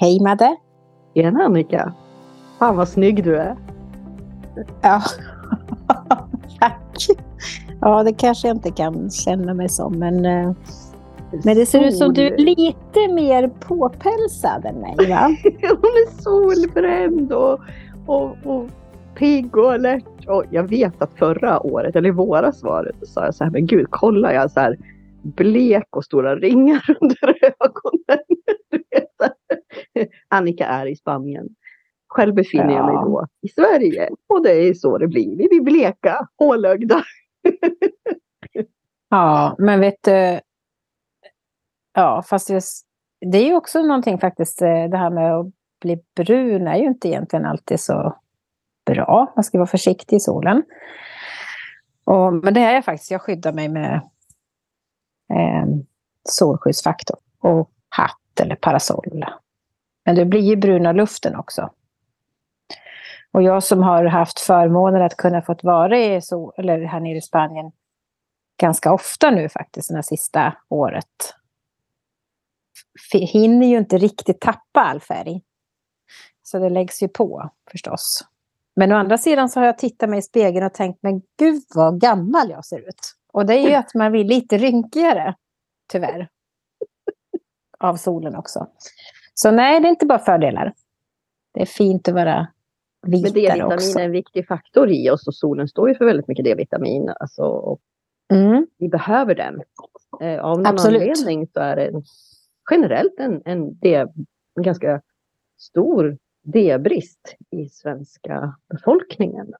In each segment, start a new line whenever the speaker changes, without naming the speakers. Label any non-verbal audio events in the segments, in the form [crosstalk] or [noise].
Hej Madde!
Tjena Annika! Fan vad snygg du är!
Ja, [laughs] tack! Ja, det kanske jag inte kan känna mig som, men, eh, men det ser ut som du är lite mer påpälsad än mig, va? [laughs]
Hon är solbränd och, och, och pigg och alert. Och jag vet att förra året, eller i våras var det, sa jag så här, men gud, kolla jag så här blek och stora ringar [laughs] under ögonen. [laughs] Annika är i Spanien. Själv befinner ja. jag mig då i Sverige och det är så det blir. Vi blir bleka, hålögda. [laughs]
ja, men vet du. Ja, fast det, är ju också någonting faktiskt, eh, det här med att bli brun är ju inte egentligen alltid så bra. Man ska vara försiktig i solen. Och, men det är jag faktiskt. Jag skyddar mig med eh, solskyddsfaktor och hatt eller parasoll. Men det blir ju bruna luften också. Och jag som har haft förmånen att kunna fått vara i så, eller här nere i Spanien ganska ofta nu faktiskt, det sista året. Hinner ju inte riktigt tappa all färg. Så det läggs ju på förstås. Men å andra sidan så har jag tittat mig i spegeln och tänkt, men gud vad gammal jag ser ut. Och det är ju att man blir lite rynkigare, tyvärr. Av solen också. Så nej, det är inte bara fördelar. Det är fint att vara vit Men D-vitamin också.
är en viktig faktor i oss och solen står ju för väldigt mycket D-vitamin. Alltså, och mm. Vi behöver den. Eh, av någon Absolut. anledning så är det generellt en, en, D, en ganska stor D-brist i svenska befolkningen.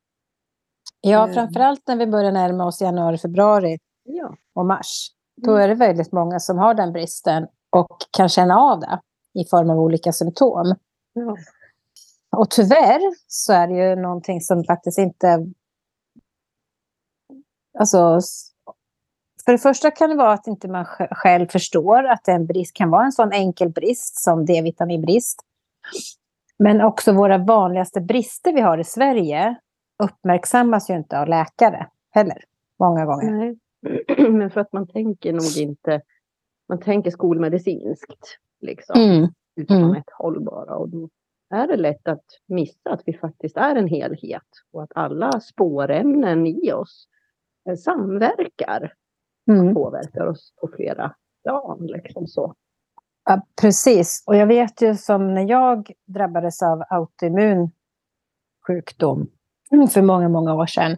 Ja, eh. framförallt när vi börjar närma oss januari, februari ja. och mars. Då mm. är det väldigt många som har den bristen och kan känna av det i form av olika symptom. Ja. Och tyvärr så är det ju någonting som faktiskt inte... Alltså, för det första kan det vara att inte man själv förstår att en brist kan vara en sån enkel brist som D-vitaminbrist. Men också våra vanligaste brister vi har i Sverige uppmärksammas ju inte av läkare heller, många gånger. Nej. [clears throat]
Men för att man tänker nog inte, man tänker skolmedicinskt, liksom, mm. utifrån mm. ett håll bara. Och då är det lätt att missa att vi faktiskt är en helhet och att alla spårämnen i oss eh, samverkar mm. och påverkar oss på flera plan. Liksom så.
Ja, precis, och jag vet ju som när jag drabbades av autoimmun sjukdom för många, många år sedan.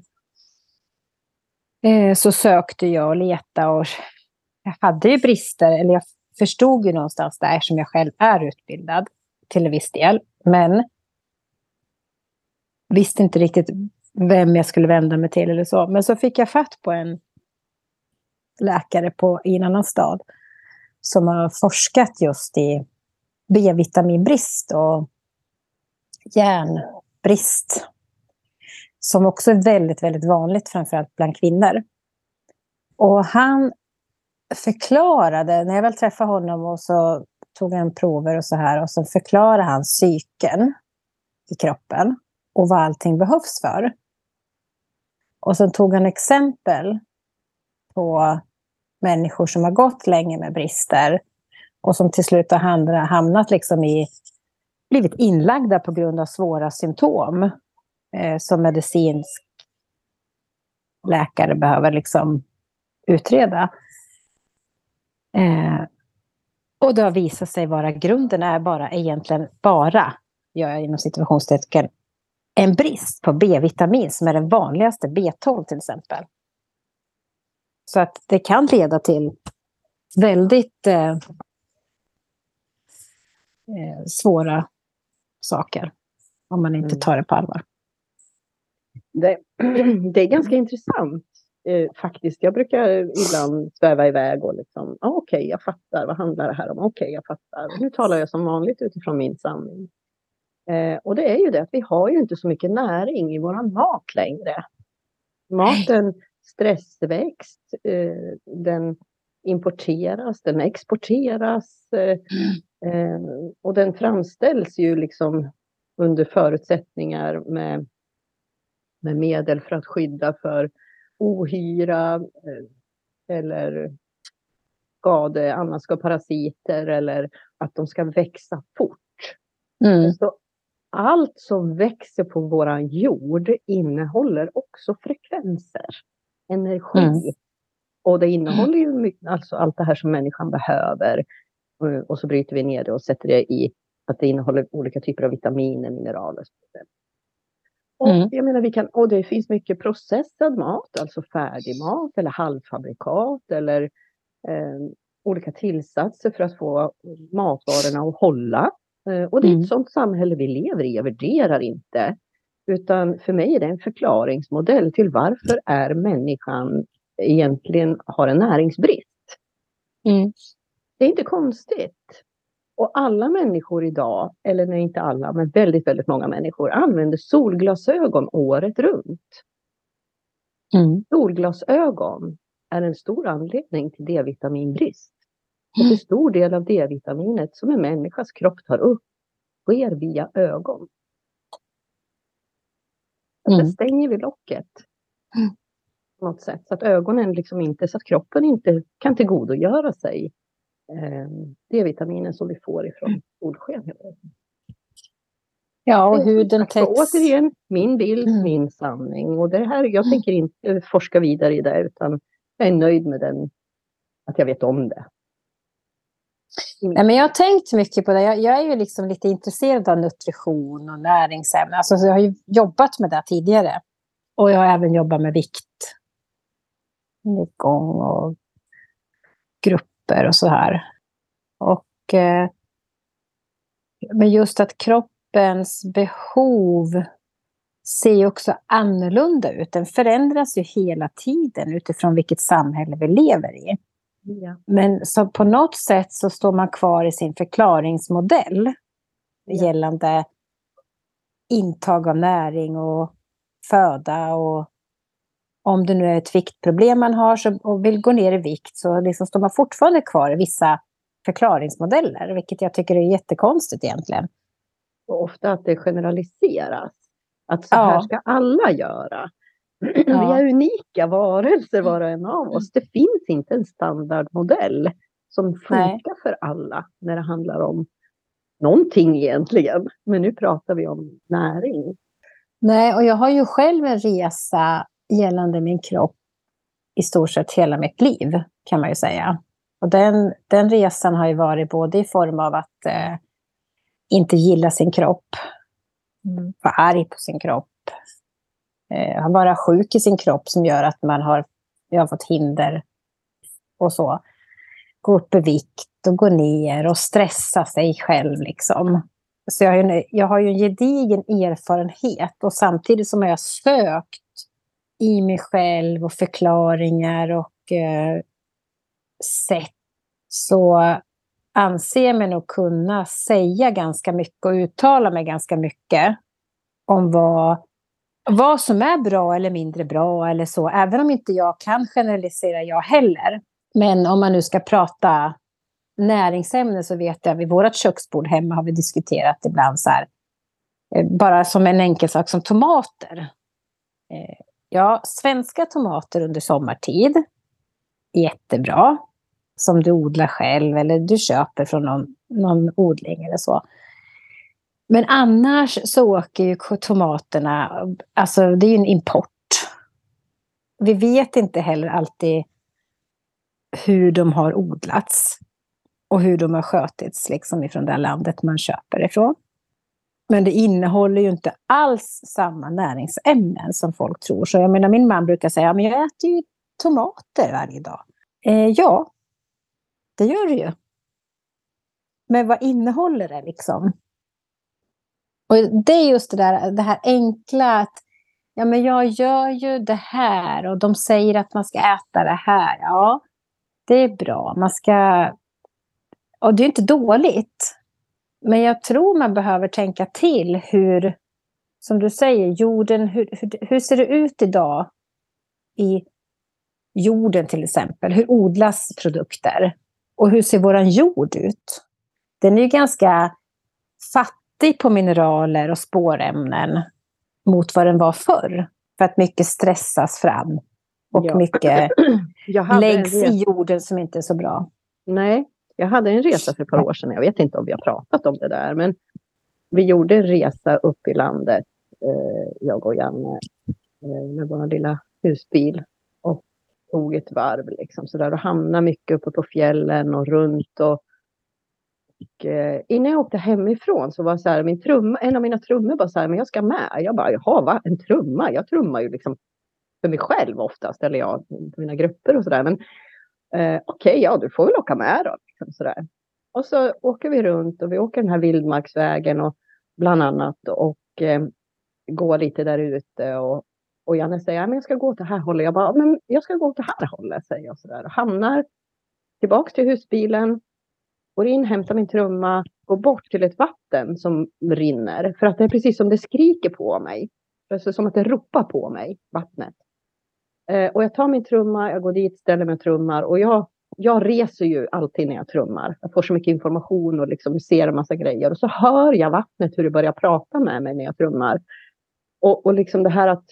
Eh, så sökte jag och letade och jag hade ju brister, eller jag förstod ju någonstans där som jag själv är utbildad till en viss del. Men visste inte riktigt vem jag skulle vända mig till eller så. Men så fick jag fatt på en läkare på, i en annan stad som har forskat just i B-vitaminbrist och järnbrist. Som också är väldigt, väldigt vanligt, framförallt bland kvinnor. Och han förklarade, när jag väl träffade honom och så tog han prover och så här och så förklarade han cykeln i kroppen och vad allting behövs för. Och sen tog han exempel på människor som har gått länge med brister och som till slut har hamnat liksom i, blivit inlagda på grund av svåra symptom eh, som medicinsk läkare behöver liksom utreda. Eh, och det har visat sig vara grunden är bara egentligen bara, gör jag inom situationstecken, en brist på B-vitamin som är den vanligaste, B12 till exempel. Så att det kan leda till väldigt eh, eh, svåra saker om man inte mm. tar det på allvar.
Det, [clears throat] det är ganska intressant eh, faktiskt. Jag brukar ibland sväva iväg och liksom, ah, okej, okay, jag fattar, vad handlar det här om? Okej, okay, jag fattar. Nu talar jag som vanligt utifrån min sanning. Eh, och det är ju det att vi har ju inte så mycket näring i våran mat längre. Maten stressväxt, eh, den importeras, den exporteras eh, eh, och den framställs ju liksom under förutsättningar med, med medel för att skydda för ohyra eh, eller skade, annars ska parasiter eller att de ska växa fort. Mm. Så allt som växer på vår jord innehåller också frekvenser, energi. Mm. Och det innehåller ju mycket, alltså allt det här som människan behöver. Och så bryter vi ner det och sätter det i att det innehåller olika typer av vitaminer, mineraler. Och mm. jag menar, vi kan, och det finns mycket processad mat, alltså färdig mat eller halvfabrikat eller eh, olika tillsatser för att få matvarorna att hålla. Eh, och det är mm. ett sådant samhälle vi lever i, jag värderar inte. Utan för mig är det en förklaringsmodell till varför är människan egentligen har en näringsbrist. Mm. Det är inte konstigt. Och alla människor idag, eller nej inte alla, men väldigt, väldigt många människor använder solglasögon året runt. Mm. Solglasögon är en stor anledning till D-vitaminbrist. Och en stor del av D-vitaminet som en människas kropp tar upp sker via ögon. Mm. Där stänger vi locket. Mm. På något sätt. Så att ögonen liksom inte, så att kroppen inte kan tillgodogöra sig D-vitaminen som vi får ifrån solsken.
Ja, och huden täcks...
Återigen, min bild, mm. min sanning. Och det här, jag tänker inte forska vidare i det, utan jag är nöjd med den, att jag vet om det.
Nej, men jag har tänkt mycket på det. Jag, jag, är ju liksom lite intresserad av nutrition och näringsämnen. Alltså, jag har ju jobbat med det tidigare. Och jag har även jobbat med vikt. Gång och grupper och så här. Och, eh, men just att kroppens behov ser ju också annorlunda ut. Den förändras ju hela tiden utifrån vilket samhälle vi lever i. Ja. Men så på något sätt så står man kvar i sin förklaringsmodell ja. gällande intag av näring och föda och om det nu är ett viktproblem man har så, och vill gå ner i vikt så liksom står man fortfarande kvar i vissa förklaringsmodeller, vilket jag tycker är jättekonstigt egentligen.
Och ofta att det generaliseras. Att så här ska alla göra. [clears throat] Ja. Vi är unika varelser var och en av oss. Det finns inte en standardmodell som funkar Nej. för alla när det handlar om någonting egentligen. Men nu pratar vi om näring.
Nej, och jag har ju själv en resa gällande min kropp i stort sett hela mitt liv, kan man ju säga. Och den, den resan har ju varit både i form av att eh, inte gilla sin kropp, mm. vara arg på sin kropp, eh, vara sjuk i sin kropp som gör att man har, jag har fått hinder och så. Gå upp i vikt och gå ner och stressa sig själv liksom. Så jag har, ju, jag har ju en gedigen erfarenhet och samtidigt som jag har sökt i mig själv och förklaringar och eh, sätt så anser jag mig nog kunna säga ganska mycket och uttala mig ganska mycket om vad, vad som är bra eller mindre bra eller så. Även om inte jag kan generalisera jag heller. Men om man nu ska prata näringsämnen så vet jag vid vårt köksbord hemma har vi diskuterat ibland så här, eh, bara som en enkel sak som tomater. Eh, Ja, svenska tomater under sommartid, jättebra. Som du odlar själv eller du köper från någon, någon odling eller så. Men annars så åker ju tomaterna, alltså det är ju en import. Vi vet inte heller alltid hur de har odlats och hur de har skötits liksom ifrån det landet man köper ifrån. Men det innehåller ju inte alls samma näringsämnen som folk tror. Så jag menar, min man brukar säga, men jag äter ju tomater varje dag. Eh, ja, det gör du ju. Men vad innehåller det liksom? Och det är just det där det här enkla att ja, men jag gör ju det här och de säger att man ska äta det här. Ja, det är bra. Man ska... Och det är inte dåligt. Men jag tror man behöver tänka till hur, som du säger, jorden, hur, hur, hur ser det ut idag i jorden till exempel? Hur odlas produkter? Och hur ser vår jord ut? Den är ju ganska fattig på mineraler och spårämnen mot vad den var förr. För att mycket stressas fram och ja. mycket [clears throat] läggs i jorden som inte är så bra.
Nej, jag hade en resa för ett par år sedan. Jag vet inte om vi har pratat om det där. Men vi gjorde en resa upp i landet, eh, jag och Janne, eh, med vår lilla husbil. Och tog ett varv liksom sådär och hamnade mycket uppe på fjällen och runt. Och, och eh, innan jag åkte hemifrån så var så här, min trumma, en av mina trummor bara så här, men jag ska med. Jag bara, jaha, va? En trumma? Jag trummar ju liksom för mig själv oftast, eller jag, mina grupper och sådär. Men eh, okej, okay, ja, du får väl åka med då. Liksom sådär. Och så åker vi runt och vi åker den här vildmarksvägen och bland annat och eh, går lite där ute och, och Janne säger, men jag ska gå åt det här hållet. Jag bara, men jag ska gå åt det här hållet, säger jag sådär. Och hamnar tillbaks till husbilen, går in, hämtar min trumma, går bort till ett vatten som rinner. För att det är precis som det skriker på mig. Alltså som att det ropar på mig, vattnet. Eh, och jag tar min trumma, jag går dit, ställer mig och trummar. Och jag, jag reser ju alltid när jag trummar. Jag får så mycket information och liksom ser en massa grejer. Och så hör jag vattnet hur det börjar prata med mig när jag trummar. Och, och liksom det här att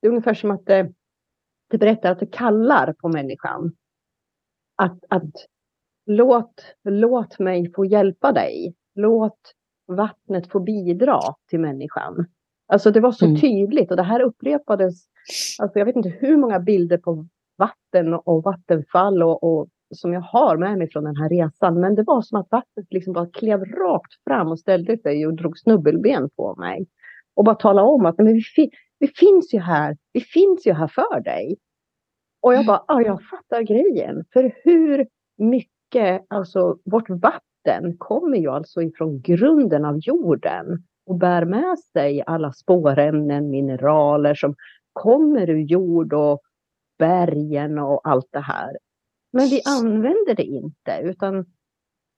det är ungefär som att det, det berättar att det kallar på människan. Att, att låt, låt mig få hjälpa dig. Låt vattnet få bidra till människan. Alltså det var så mm. tydligt och det här upprepades. Alltså jag vet inte hur många bilder på vatten och vattenfall och, och som jag har med mig från den här resan. Men det var som att vattnet liksom bara klev rakt fram och ställde sig och drog snubbelben på mig. Och bara tala om att men vi, fi vi finns ju här. Vi finns ju här för dig. Och jag bara, ja, jag fattar grejen. För hur mycket, alltså vårt vatten kommer ju alltså ifrån grunden av jorden och bär med sig alla spårämnen, mineraler som kommer ur jord och bergen och allt det här. Men vi använder det inte, utan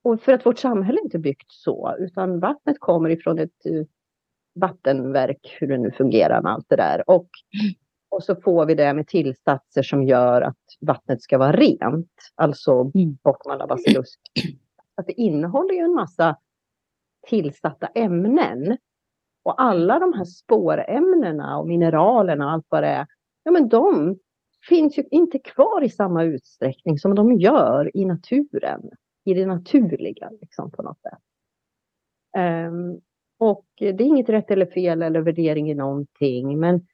och för att vårt samhälle inte är byggt så, utan vattnet kommer ifrån ett uh, vattenverk, hur det nu fungerar med allt det där. Och, och så får vi det med tillsatser som gör att vattnet ska vara rent, alltså mm. bort med alla basilusk. Att det innehåller ju en massa tillsatta ämnen. Och alla de här spårämnena och mineralerna och allt vad det är, ja men de finns ju inte kvar i samma utsträckning som de gör i naturen. I det naturliga liksom på något sätt. Um, och det är inget rätt eller fel eller värdering i någonting. Men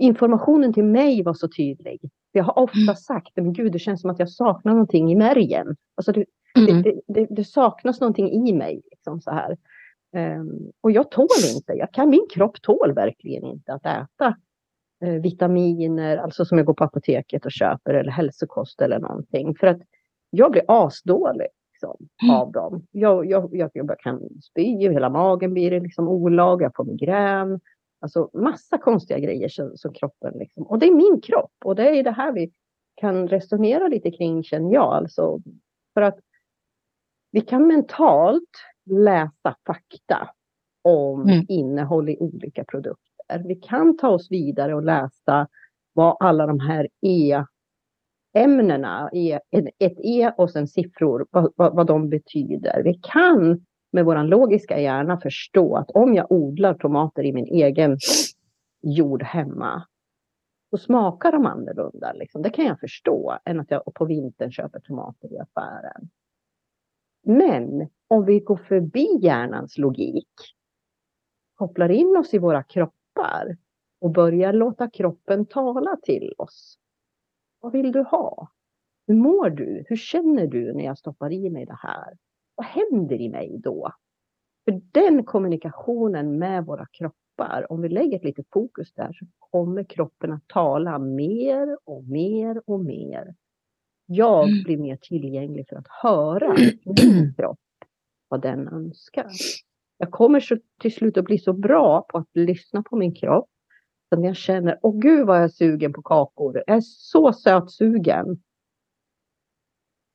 informationen till mig var så tydlig. Jag har ofta mm. sagt, men gud det känns som att jag saknar någonting i märgen. Alltså det, mm. det, det, det, saknas någonting i mig. Liksom så här. Um, och jag tål inte, jag kan, min kropp tål verkligen inte att äta vitaminer, alltså som jag går på apoteket och köper eller hälsokost eller någonting. För att jag blir asdålig liksom, mm. av dem. Jag, jag, jag, jag kan spy, hela magen blir liksom olag, jag får migrän. Alltså massa konstiga grejer som, som kroppen liksom. Och det är min kropp och det är det här vi kan resonera lite kring känner jag. Alltså, för att vi kan mentalt läsa fakta om mm. innehåll i olika produkter. Vi kan ta oss vidare och läsa vad alla de här e-ämnena, e, ett e och sen siffror, vad, vad, vad de betyder. Vi kan med vår logiska hjärna förstå att om jag odlar tomater i min egen jord hemma, då smakar de annorlunda. Liksom. Det kan jag förstå än att jag på vintern köper tomater i affären. Men om vi går förbi hjärnans logik, kopplar in oss i våra kroppar och börjar låta kroppen tala till oss. Vad vill du ha? Hur mår du? Hur känner du när jag stoppar i mig det här? Vad händer i mig då? För den kommunikationen med våra kroppar, om vi lägger ett litet fokus där, så kommer kroppen att tala mer och mer och mer. Jag mm. blir mer tillgänglig för att höra min kropp, vad den önskar. Jag kommer så, till slut att bli så bra på att lyssna på min kropp. När jag känner, åh gud vad jag är sugen på kakor. Jag är så sötsugen.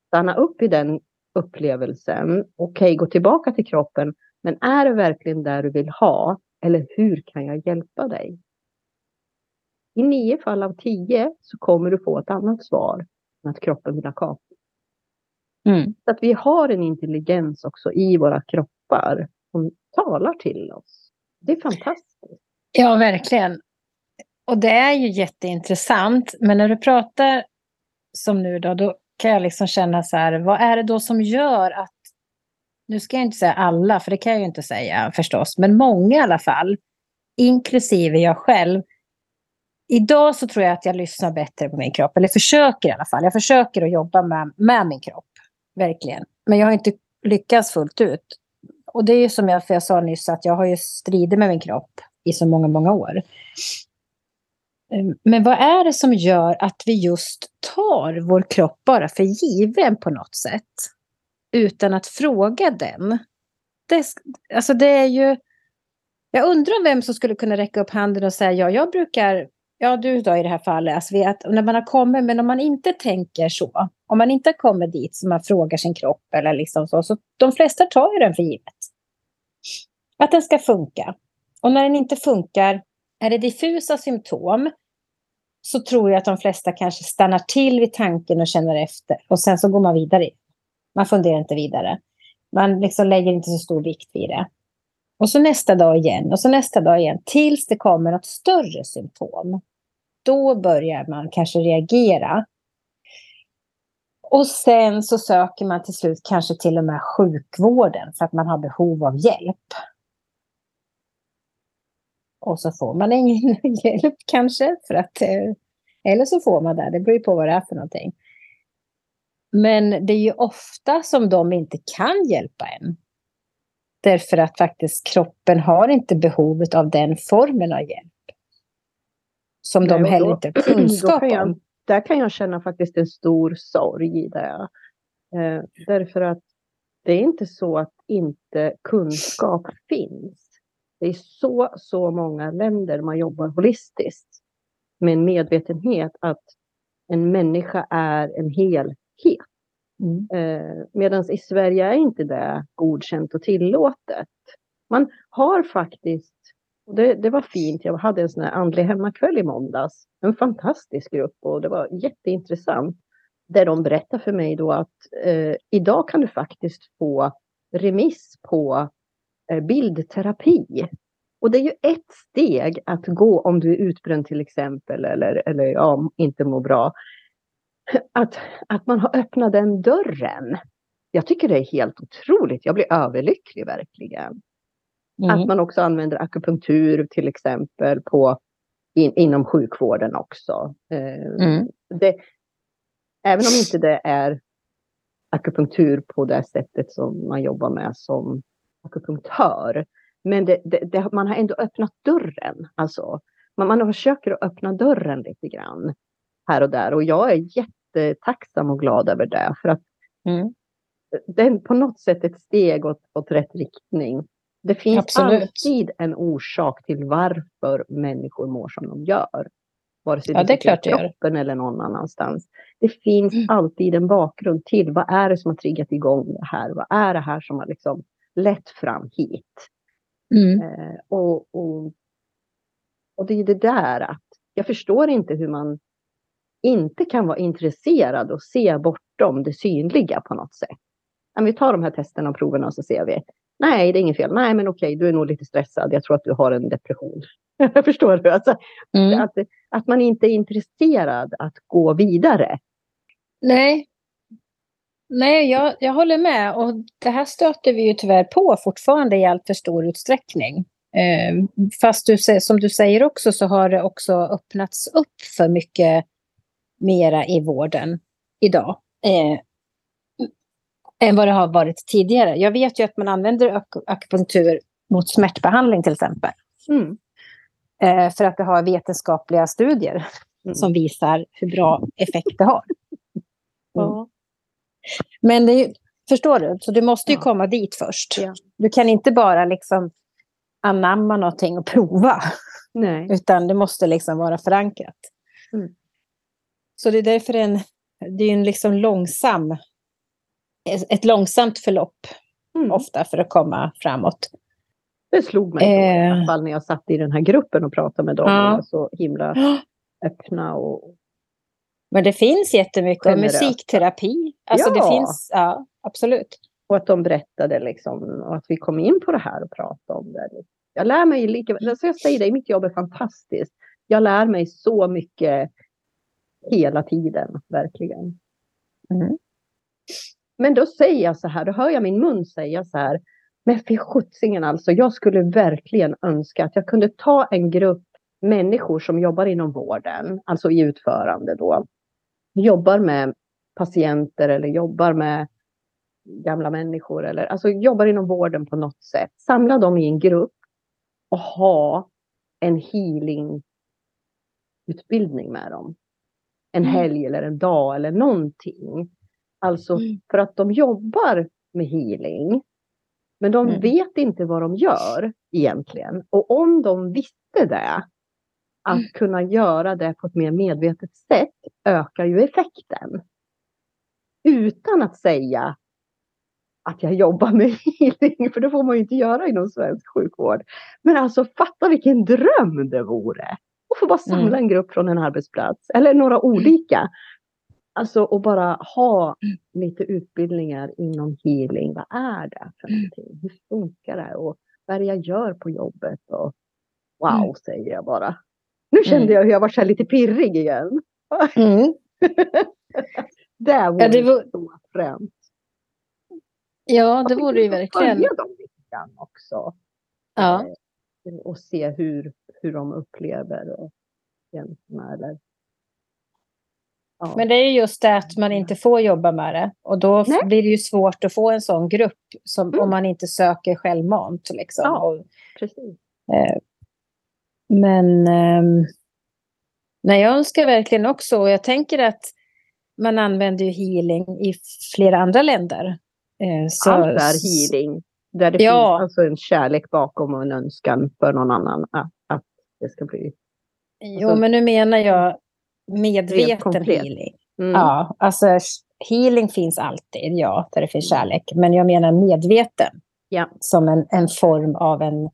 Stanna upp i den upplevelsen. Okej, okay, gå tillbaka till kroppen. Men är det verkligen där du vill ha? Eller hur kan jag hjälpa dig? I nio fall av tio så kommer du få ett annat svar än att kroppen vill ha kakor. Mm. Så att vi har en intelligens också i våra kroppar som talar till oss. Det är fantastiskt.
Ja, verkligen. Och det är ju jätteintressant. Men när du pratar som nu då, då kan jag liksom känna så här, vad är det då som gör att nu ska jag inte säga alla, för det kan jag ju inte säga förstås, men många i alla fall, inklusive jag själv. Idag så tror jag att jag lyssnar bättre på min kropp, eller försöker i alla fall. Jag försöker att jobba med, med min kropp, verkligen. Men jag har inte lyckats fullt ut. Och det är ju som jag, för jag sa nyss, att jag har ju stridit med min kropp i så många, många år. Ehm, men vad är det som gör att vi just tar vår kropp bara för given på något sätt? Utan att fråga den. Det, alltså det är ju... Jag undrar vem som skulle kunna räcka upp handen och säga ja, jag brukar... Ja, du då i det här fallet. Alltså att när man har kommit, men om man inte tänker så. Om man inte har kommit dit så man frågar sin kropp eller liksom så. Så de flesta tar ju den för givet. Att den ska funka. Och när den inte funkar, är det diffusa symptom så tror jag att de flesta kanske stannar till vid tanken och känner efter. Och sen så går man vidare. Man funderar inte vidare. Man liksom lägger inte så stor vikt vid det. Och så nästa dag igen och så nästa dag igen tills det kommer något större symptom. Då börjar man kanske reagera. Och sen så söker man till slut kanske till och med sjukvården för att man har behov av hjälp. Och så får man ingen [laughs] hjälp kanske. För att, eh, eller så får man det, det beror på vad det är för någonting. Men det är ju ofta som de inte kan hjälpa en. Därför att faktiskt kroppen har inte behovet av den formen av hjälp. Som Nej, de heller då, inte har [clears throat] kunskap
jag,
om.
Där kan jag känna faktiskt en stor sorg i det. Eh, därför att det är inte så att inte kunskap finns. Det är så, så många länder man jobbar holistiskt med en medvetenhet att en människa är en helhet. Mm. Eh, Medan i Sverige är inte det godkänt och tillåtet. Man har faktiskt, och det, det var fint, jag hade en sån här andlig hemmakväll i måndags. En fantastisk grupp och det var jätteintressant. Där de berättade för mig då att eh, idag kan du faktiskt få remiss på bildterapi. Och det är ju ett steg att gå om du är utbränd till exempel eller, eller ja, inte mår bra. Att, att man har öppnat den dörren. Jag tycker det är helt otroligt. Jag blir överlycklig verkligen. Mm. Att man också använder akupunktur till exempel på, in, inom sjukvården också. Eh, mm. Det, även om inte det är akupunktur på det sättet som man jobbar med som akupunktör. Men det, det, det, man har ändå öppnat dörren. Alltså, man, man försöker att öppna dörren lite grann här och där. Och jag är jättetacksam och glad över det. För att mm. det är på något sätt ett steg åt, åt rätt riktning. Det finns Absolut. alltid en orsak till varför människor mår som de gör. Vare sig ja, det är klart kroppen eller någon annanstans. Det finns mm. alltid en bakgrund till. Vad är det som har triggat igång det här? Vad är det här som har liksom lätt fram hit. Mm. Eh, och, och, och det är det där att jag förstår inte hur man inte kan vara intresserad och se bortom det synliga på något sätt. Om vi tar de här testerna och proverna och så ser vi. Nej, det är inget fel. Nej, men okej, du är nog lite stressad. Jag tror att du har en depression. [laughs] förstår du? Alltså, mm. att, att man inte är intresserad att gå vidare.
Nej, Nej, jag, jag håller med. Och det här stöter vi ju tyvärr på fortfarande i allt för stor utsträckning. Eh, fast du, som du säger också så har det också öppnats upp för mycket mera i vården idag. Eh, än vad det har varit tidigare. Jag vet ju att man använder ak akupunktur mot smärtbehandling till exempel. Mm. Eh, för att det har vetenskapliga studier mm. som visar hur bra effekt det har. Mm. Men det är, förstår du? Så du måste ju ja. komma dit först. Ja. Du kan inte bara liksom anamma någonting och prova. Nej. Utan det måste liksom vara förankrat. Mm. Så det är därför en, det är en liksom långsam, ett långsamt förlopp mm. ofta för att komma framåt.
Det slog mig eh. i alla fall när jag satt i den här gruppen och pratade med dem. Ja. De var så himla [gasps] öppna och
men det finns jättemycket. Och musikterapi. Alltså ja. det finns, ja absolut.
Och att de berättade liksom, och att vi kom in på det här och pratade om det. Jag lär mig lika, alltså jag säger det, mitt jobb är fantastiskt. Jag lär mig så mycket hela tiden, verkligen. Mm. Men då säger jag så här, då hör jag min mun säga så här. Men för sjuttsingen alltså, jag skulle verkligen önska att jag kunde ta en grupp människor som jobbar inom vården, alltså i utförande då. Jobbar med patienter eller jobbar med gamla människor eller alltså jobbar inom vården på något sätt. Samla dem i en grupp och ha en healingutbildning med dem. En
Mm.
helg eller en dag eller någonting. Alltså
Mm.
för att de jobbar med healing. Men de
Mm.
vet inte vad de gör egentligen. Och om de visste det, att
Mm.
kunna göra det på ett mer medvetet sätt ökar ju effekten. Utan att säga att jag jobbar med healing, för det får man ju inte göra inom svensk sjukvård. Men alltså fatta vilken dröm det vore! Att få bara samla
Mm.
en grupp från en arbetsplats, eller några olika. Alltså och bara ha lite utbildningar inom healing. Vad är det för någonting? Hur funkar det? Och vad är det jag gör på jobbet? Och wow,
Mm.
säger jag bara. Nu kände
Mm.
jag hur jag var så lite pirrig igen.
Mm. [laughs]
Det vore
Ja, det var-
så fränt.
Ja, det vore ju verkligen.
Följa dem lite grann också.
Ja.
Eh, Och se hur, hur de upplever och känslorna. Eller... Ja.
Men det är just det att man inte får jobba med det. Och då
Nej.
blir det ju svårt att få en sån grupp som,
Mm.
om man inte söker självmant. Liksom.
Ja.
Och,
Precis.
eh, men ehm, nej, jag önskar verkligen också, och jag tänker att man använder ju healing i flera andra länder. Eh, så,
Allt är healing. Där det
Ja.
finns alltså en kärlek bakom och en önskan för någon annan att, att det ska bli.
Jo,
alltså-
men nu menar jag medveten healing.
Mm.
Ja, alltså healing finns alltid, ja, där det finns kärlek. Men jag menar medveten
Ja.
som en, en form av en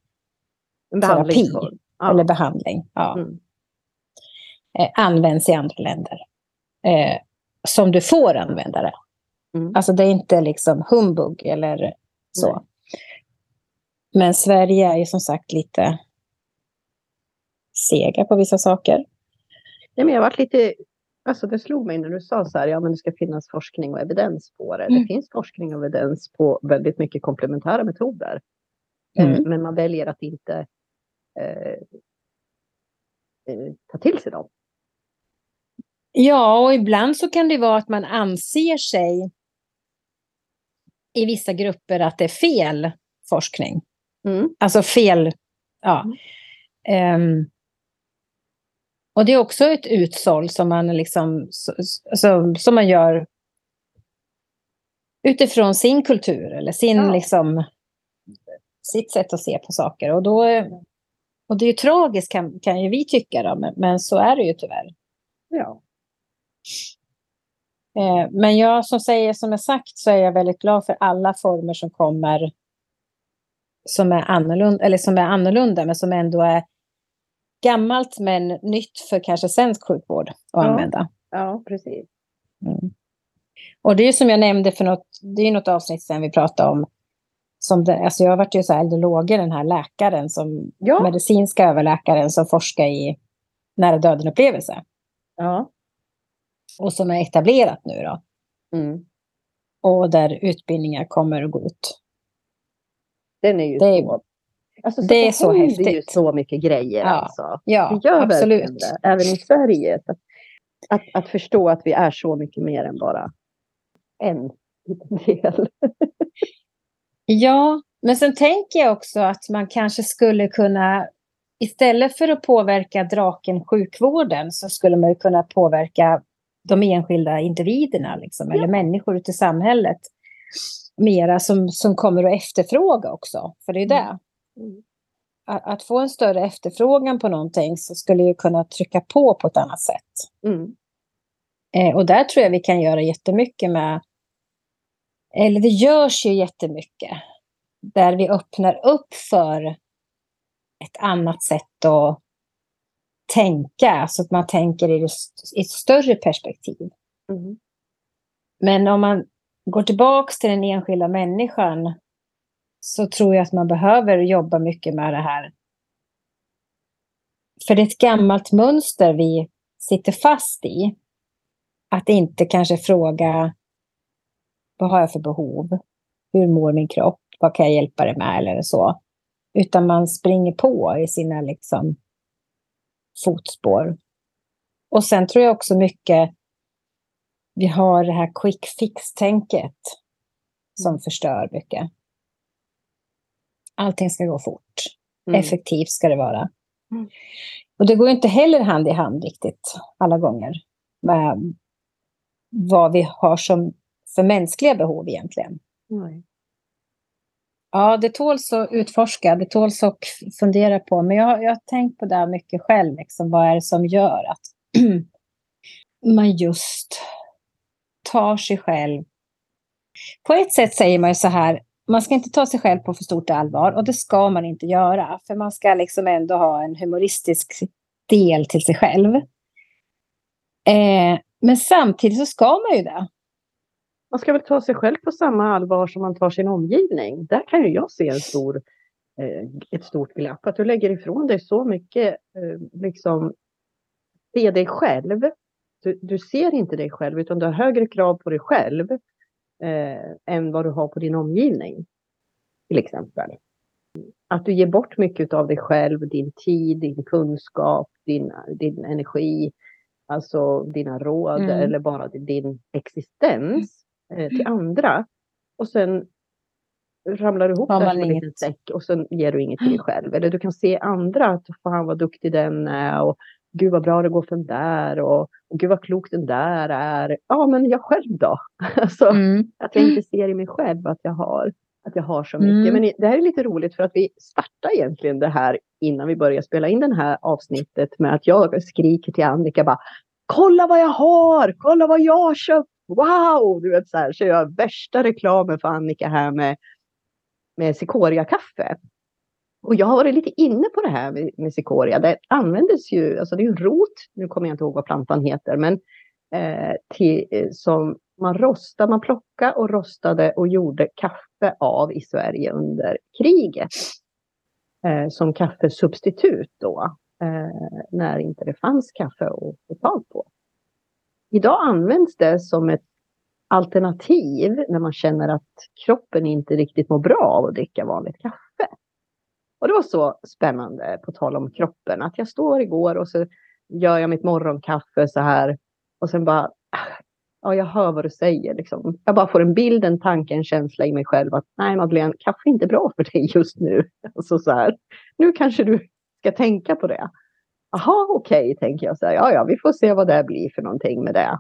En
terapi.
Ja.
eller behandling. Ja.
Mm.
Eh, används i andra länder. Eh, som du får använda det.
Mm.
Alltså det är inte liksom humbug eller så.
Nej.
Men Sverige är ju som sagt lite sega på vissa saker.
Nej, men jag varit lite, alltså det slog mig när du sa så här, ja men det ska finnas forskning och evidens på det.
Mm.
Det finns forskning och evidens på väldigt mycket komplementära metoder. Eh,
Mm.
Men man väljer att inte eh, eh, ta till sig dem.
Ja, och ibland så kan det vara att man anser sig i vissa grupper att det är fel forskning.
Mm.
Alltså fel, ja. Ehm, och det är också ett utsåll som man liksom, så, som man gör utifrån sin kultur eller sin
Ja.
liksom, sitt sätt att se på saker. Och, då, och det är ju tragiskt kan, kan ju vi tycka då, men, men så är det ju tyvärr.
Ja.
Eh, men jag som säger, som jag sagt, så är jag väldigt glad för alla former som kommer som är annorlunda, eller som är annorlunda, men som ändå är gammalt men nytt för kanske svensk sjukvård att
Ja.
använda.
ja, precis.
Mm. Och det är som jag nämnde för något, det är något avsnitt sen vi pratade om. Som det, alltså jag har varit ju så här eldologer, den här läkaren, som,
Ja.
medicinska överläkaren som forskar i nära döden-upplevelse.
Ja.
Och som är etablerat nu då.
Mm.
Och där utbildningar kommer att gå ut.
Den är ju
Det är-
så... Alltså,
det är så häftigt.
ju så mycket grejer
Ja,
alltså.
Ja,
Det
absolut.
det, även i Sverige. Att, att, att förstå att vi är så mycket mer än bara en liten del. [laughs]
Ja, men sen tänker jag också att man kanske skulle kunna, istället för att påverka draken sjukvården, så skulle man ju kunna påverka de enskilda individerna, liksom, eller människor ute i samhället, mera som, som kommer att efterfråga också. För det är ju det.
Mm.
Att, att få en större efterfrågan på någonting så skulle ju kunna trycka på på ett annat sätt.
Mm.
Eh, och där tror jag vi kan göra jättemycket med, eller det görs ju jättemycket, där vi öppnar upp för ett annat sätt att tänka, så att man tänker i, ett större perspektiv.
Mm.
Men om man går tillbaks till den enskilda människan så tror jag att man behöver jobba mycket med det här. För det är ett gammalt mönster vi sitter fast i. Att inte kanske fråga Vad har jag för behov? Hur mår min kropp? Vad kan jag hjälpa dig med? Eller så. Utan man springer på i sina liksom, fotspår. Och sen tror jag också mycket vi har det här quick fix-tänket som mm. förstör mycket. Allting ska gå fort. Mm. Effektivt ska det vara. Mm. Och det går inte heller hand i hand riktigt alla gånger med vad vi har som för mänskliga behov egentligen. Mm. Ja, det tåls att utforska, det tåls att fundera på. Men jag, jag har tänkt på det mycket själv. Liksom, vad är det som gör att [clears throat] man just tar sig själv... På ett sätt säger man ju så här, man ska inte ta sig själv på för stort allvar och det ska man inte göra. För man ska liksom ändå ha en humoristisk del till sig själv. Eh, men samtidigt så ska man ju det.
Man ska väl ta sig själv på samma allvar som man tar sin omgivning. Där kan ju jag se en stor, eh, ett stort glapp. Att du lägger ifrån dig så mycket, eh, liksom, se dig själv. Du, du, ser inte dig själv utan du har högre krav på dig själv eh, än vad du har på din omgivning. Till exempel. Att du ger bort mycket av dig själv, din tid, din kunskap, din, din energi, alltså dina råd mm. eller bara din existens till andra. Och sen ramlar du ihop där som en liten säck och sen ger du dig [gasps] själv. Eller du kan se andra, att fan vad duktig den är och gud vad bra det går för den där och, och gud vad klok den där är. Ja, men jag själv då? [laughs] alltså, mm. Att jag inte [gasps] ser i mig själv att jag har, att jag har så mycket. Mm. Men det här är lite roligt för att vi startar egentligen det här innan vi börjar spela in det här avsnittet med att jag skriker till Annika bara Kolla vad jag har! Kolla vad jag har köpt! Wow! Du vet så här, så jag värsta reklamen för Annika här med, med Sikoria-kaffe. Och jag har varit lite inne på det här med, med cikoria. Det användes ju, alltså det är en rot, nu kommer jag inte ihåg vad plantan heter, men eh, till, eh, som man rostade, man plockade och rostade och gjorde kaffe av i Sverige under kriget. Eh, som kaffesubstitut då, eh, när inte det fanns kaffe att få tag på. Idag används det som ett alternativ när man känner att kroppen inte riktigt mår bra av att dricka vanligt kaffe. Och det var så spännande, på tal om kroppen, att jag står igår och så gör jag mitt morgonkaffe så här och sen bara, ah, ja, jag hör vad du säger. Liksom. Jag bara får en bild, en tanke, en känsla i mig själv att nej, Madeleine, kaffe är inte bra för dig just nu. [laughs] Alltså så här, nu kanske du ska tänka på det. Jaha, okej, okay, tänker jag. Så här, ja, ja, vi får se vad det blir för någonting med det.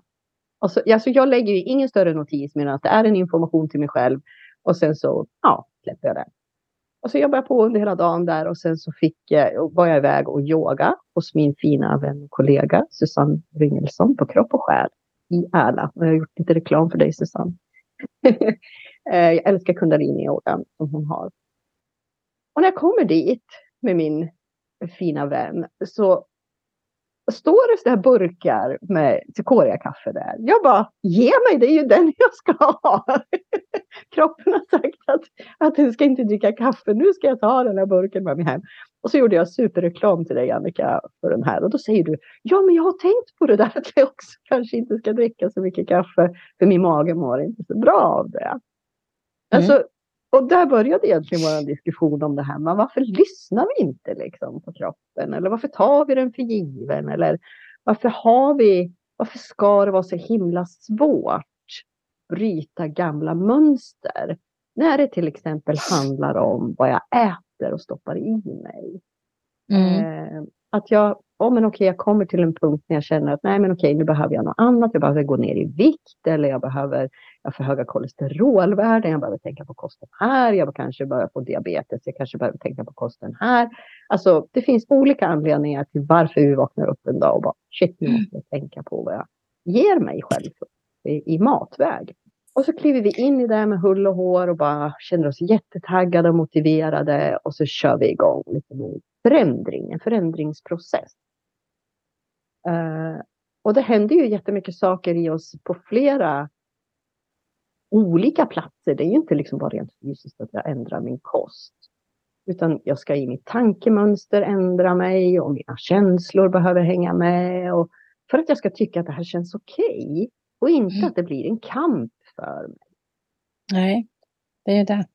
Och så, alltså, jag lägger ju ingen större notis men att det är en information till mig själv och sen så ja, släpper jag det. Och så jobbade jag på under hela dagen där och sen så fick, var jag iväg och yoga hos min fina vän och kollega Susanne Ringelsson på Kropp och Själ i Ärla. Och jag har gjort lite reklam för dig Susanne. [laughs] Eh, jag älskar kundalini-yogan som hon har. Och när jag kommer dit med min fina vän så står det så här burkar med Cicoria-kaffe där. Jag bara, ge mig, det är ju den jag ska ha. [laughs] Kroppen har sagt att, att du ska inte dricka kaffe, nu ska jag ta den här burken med mig hem. Och så gjorde jag superreklam till dig Annika för den här och då säger du, ja men jag har tänkt på det där att jag också kanske inte ska dricka så mycket kaffe för min mage mår inte så bra av det. Mm. Alltså, och där började egentligen vår diskussion om det här. Men varför lyssnar vi inte liksom på kroppen? Eller varför tar vi den för given? Eller varför har vi, varför ska det vara så himla svårt att bryta gamla mönster? När det till exempel handlar om vad jag äter och stoppar i mig. Mm. Eh, att jag oh, men okej, jag kommer till en punkt när jag känner att nej, men okej, nu behöver jag något annat. Jag behöver gå ner i vikt eller jag behöver, jag har för höga kolesterolvärden. Jag behöver tänka på kosten här. Jag kanske börjar få diabetes. Jag kanske behöver tänka på kosten här. Alltså, det finns olika anledningar till varför vi vaknar upp en dag och bara shit, nu måste jag tänka på vad jag ger mig själv i, i matväg. Och så kliver vi in i det med hull och hår och bara känner oss jättetaggade och motiverade och så kör vi igång lite med förändring, en förändringsprocess. Uh, och det händer ju jättemycket saker i oss på flera olika platser. Det är ju inte liksom bara rent fysiskt att jag ändrar min kost. Utan jag ska i mitt tankemönster ändra mig och mina känslor behöver hänga med. Och för att jag ska tycka att det här känns okej. Okay, och inte mm. att det blir en kamp för mig.
Nej, det är ju det.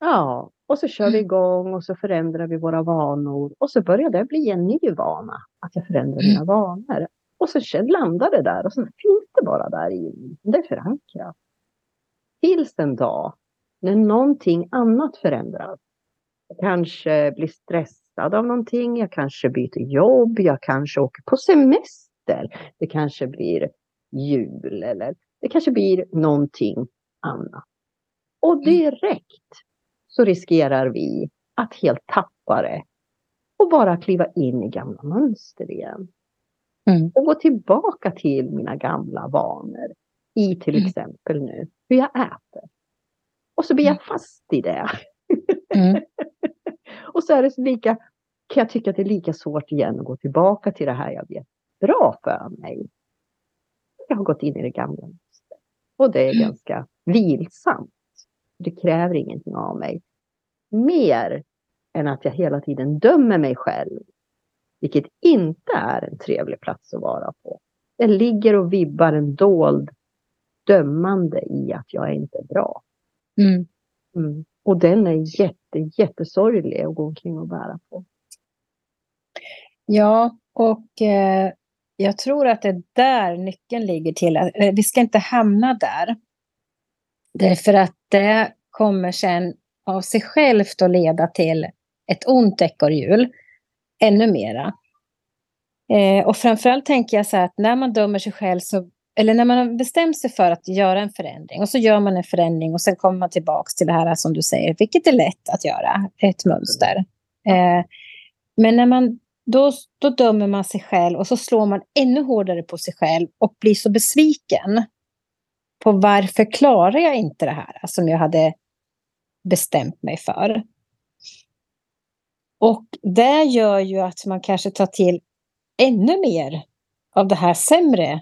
Ja, och så kör vi igång och så förändrar vi våra vanor. Och så börjar det bli en ny vana, att jag förändrar mina vanor. Och så landar det där och så finns det bara där i. Det är förankrat. Tills en dag när någonting annat förändras. Jag kanske blir stressad av någonting, jag kanske byter jobb, jag kanske åker på semester. Det kanske blir jul eller det kanske blir någonting annat. Och mm. direkt så riskerar vi att helt tappa det och bara kliva in i gamla mönster igen. Mm. Och gå tillbaka till mina gamla vanor i till mm. exempel nu hur jag äter. Och så blir jag mm. fast i det. Mm. [laughs] och så är det så lika, kan jag tycka att det är lika svårt igen att gå tillbaka till det här jag vet bra för mig. Jag har gått in i det gamla. Och det är mm. ganska vilsamt. Det kräver ingenting av mig. Mer än att jag hela tiden dömer mig själv. Vilket inte är en trevlig plats att vara på. Det ligger och vibbar en dold dömande i att jag är inte bra. Mm. Mm. Och den är jätte, jättesorglig att gå omkring och bära på.
Ja, och eh, jag tror att det är där nyckeln ligger till. Eh, vi ska inte hamna där. Därför att det kommer sen av sig självt att leda till ett ont ekorrhjul. Ännu mera. Eh, och framförallt tänker jag så här att när man dömer sig själv så eller när man har bestämt sig för att göra en förändring och så gör man en förändring och sen kommer man tillbaks till det här som du säger, vilket är lätt att göra, ett mönster. Eh, men när man, då, då dömer man sig själv och så slår man ännu hårdare på sig själv och blir så besviken på varför klarar jag inte det här som jag hade bestämt mig för. Och det gör ju att man kanske tar till ännu mer av det här sämre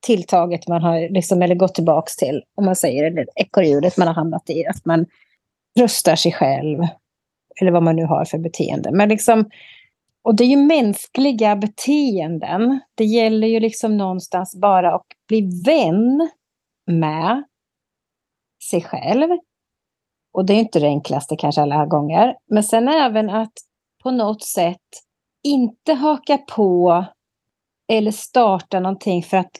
tilltaget man har, liksom, eller gått tillbaks till, om man säger, eller ekorrhjulet man har hamnat i, att man röstar sig själv, eller vad man nu har för beteende. Men liksom, och det är ju mänskliga beteenden. Det gäller ju liksom någonstans bara att bli vän med sig själv. Och det är inte det enklaste kanske alla gånger. Men sen även att på något sätt inte haka på eller starta någonting för att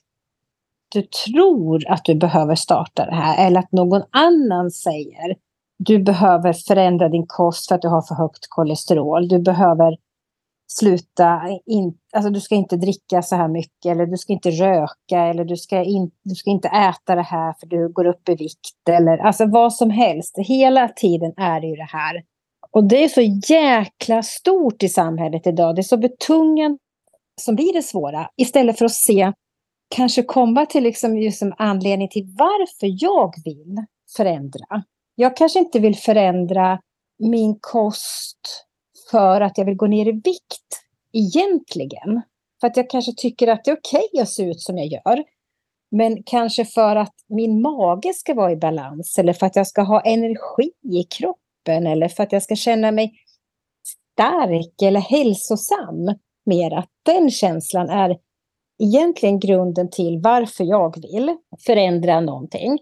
du tror att du behöver starta det här eller att någon annan säger du behöver förändra din kost för att du har för högt kolesterol. Du behöver sluta, in, alltså du ska inte dricka så här mycket eller du ska inte röka eller du ska, in, du ska inte äta det här för du går upp i vikt eller alltså vad som helst. Hela tiden är det ju det här. Och det är så jäkla stort i samhället idag. Det är så betungande som blir det svåra istället för att se kanske komma till liksom just en anledning till varför jag vill förändra. Jag kanske inte vill förändra min kost för att jag vill gå ner i vikt egentligen. För att jag kanske tycker att det är okej okay att se ut som jag gör. Men kanske för att min mage ska vara i balans eller för att jag ska ha energi i kroppen eller för att jag ska känna mig stark eller hälsosam. Mer att den känslan är egentligen grunden till varför jag vill förändra någonting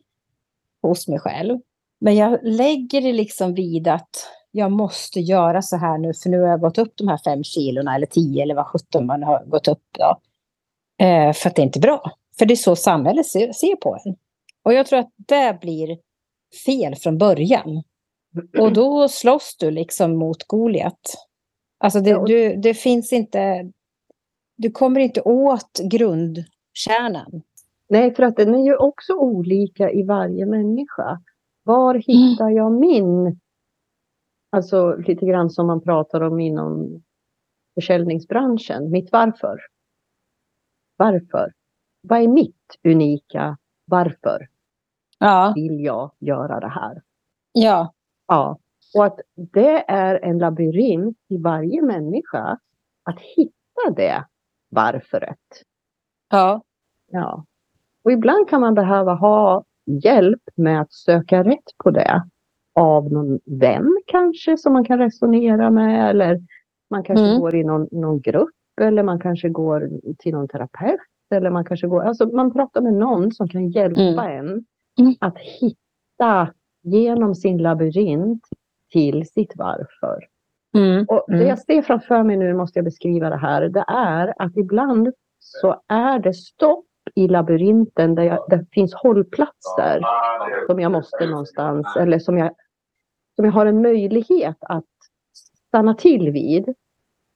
hos mig själv. Men jag lägger det liksom vid att jag måste göra så här nu, för nu har jag gått upp de här fem kilorna eller tio eller vad sjutton man har gått upp. Då. Eh, för att det är inte bra. För det är så samhället ser, ser på en. Och jag tror att det blir fel från början. Och då slåss du liksom mot Goliat. Alltså det, du, det finns inte, du kommer inte åt grundkärnan.
Nej, för att den är ju också olika i varje människa. Var hittar jag min? Alltså lite grann som man pratar om inom försäljningsbranschen. Mitt varför. Varför? Vad är mitt unika varför? Ja. Vill jag göra det här?
Ja.
Ja. Och att det är en labyrint i varje människa att hitta det varföret.
Ja.
Ja. Och ibland kan man behöva ha hjälp med att söka rätt på det av någon vän kanske som man kan resonera med eller man kanske mm. går i någon, någon grupp eller man kanske går till någon terapeut eller man kanske går, alltså man pratar med någon som kan hjälpa mm. en mm. att hitta hitta genom sin labyrint till sitt varför.
Mm.
Och det
Mm.
jag ser framför mig nu, måste jag beskriva det här, det är att ibland så är det stopp i labyrinten där jag, det finns hållplatser som jag måste någonstans, eller som jag, som jag har en möjlighet att stanna till vid.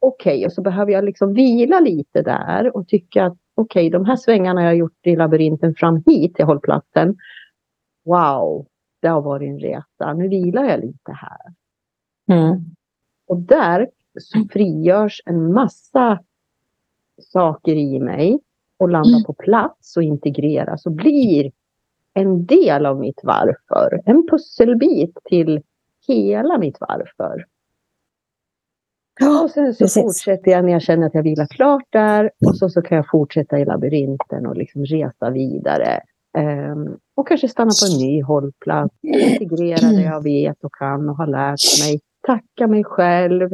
Okej, och så behöver jag liksom vila lite där och tycka att okej, de här svängarna jag gjort i labyrinten fram hit till hållplatsen. Wow, det har varit en resa. Nu vilar jag lite här.
Mm.
Och där så frigörs en massa saker i mig och landar på plats och integreras och blir en del av mitt varför. En pusselbit till hela mitt varför. Och sen så
precis.
fortsätter jag när jag känner att jag vilar klart där och så, så kan jag fortsätta i labyrinten och liksom resa vidare. Ehm, och kanske stanna på en ny hållplats, integrera det jag vet och kan och har lärt mig. Tacka mig själv,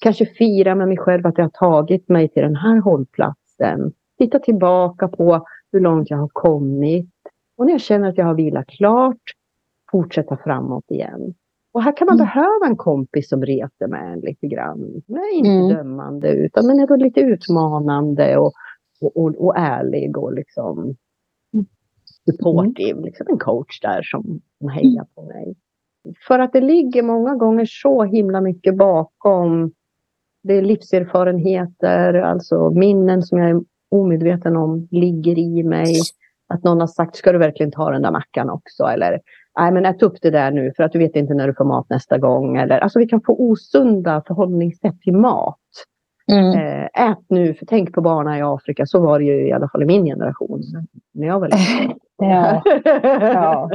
kanske fira med mig själv att jag har tagit mig till den här hållplatsen. Titta tillbaka på hur långt jag har kommit. Och när jag känner att jag har vilat klart, fortsätta framåt igen. Och här kan man
Mm.
behöva en kompis som reser med en lite grann. Men inte
Mm.
dömande utan men ändå lite utmanande och, och, och, och ärlig och liksom supportive. Liksom en coach där som, som hejar på mig. För att det ligger många gånger så himla mycket bakom. Det är livserfarenheter, alltså minnen som jag är omedveten om ligger i mig. Att någon har sagt, ska du verkligen ta den där mackan också? Eller, nej men ät upp det där nu för att du vet inte när du får mat nästa gång. Eller, alltså vi kan få osunda förhållningssätt till mat.
Mm.
Eh, ät nu, för tänk på barnen i Afrika. Så var det ju i alla fall i min generation. När jag var liten. [laughs]
Ja. [laughs] Ja.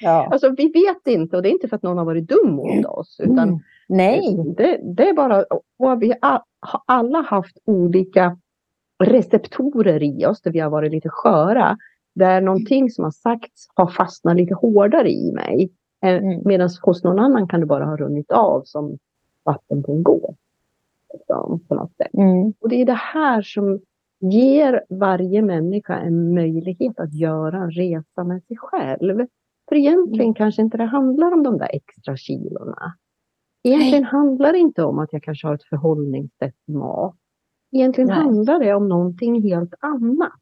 Ja.
Alltså vi vet inte och det är inte för att någon har varit dum mot oss. Utan
Mm. Nej.
det, det är bara, och vi har alla haft olika receptorer i oss där vi har varit lite sköra. Där någonting som har sagts har fastnat lite hårdare i mig.
Mm.
Medan hos någon annan kan det bara ha runnit av som vatten på en gå. Liksom, på något sätt.
Mm.
Och det är det här som ger varje människa en möjlighet att göra en resa med sig själv. För egentligen kanske inte det handlar om de där extra kilorna. Egentligen handlar det inte om att jag kanske har ett förhållningssätt till mat. Egentligen
Nej.
handlar det om någonting helt annat.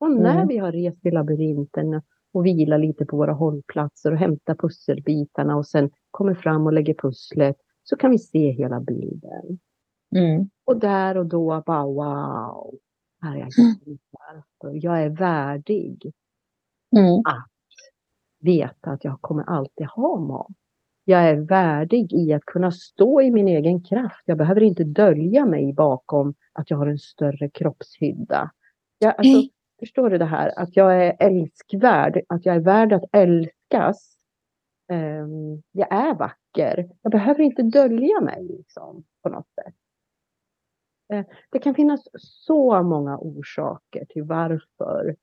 Och när
Mm.
vi har rest i labyrinten och vilar lite på våra hållplatser och hämtar pusselbitarna och sen kommer fram och lägger pusslet så kan vi se hela bilden.
Mm.
Och där och då bara wow, här är jag varför. Jag är värdig
Mm.
veta att jag kommer alltid ha mat. Jag är värdig i att kunna stå i min egen kraft. Jag behöver inte dölja mig bakom att jag har en större kroppshydda. Jag, alltså,
Nej.
förstår du det här? Att jag är älskvärd, att jag är värd att älskas. Ehm, jag är vacker. Jag behöver inte dölja mig liksom, på något sätt. Eh, det kan finnas så många orsaker till varför.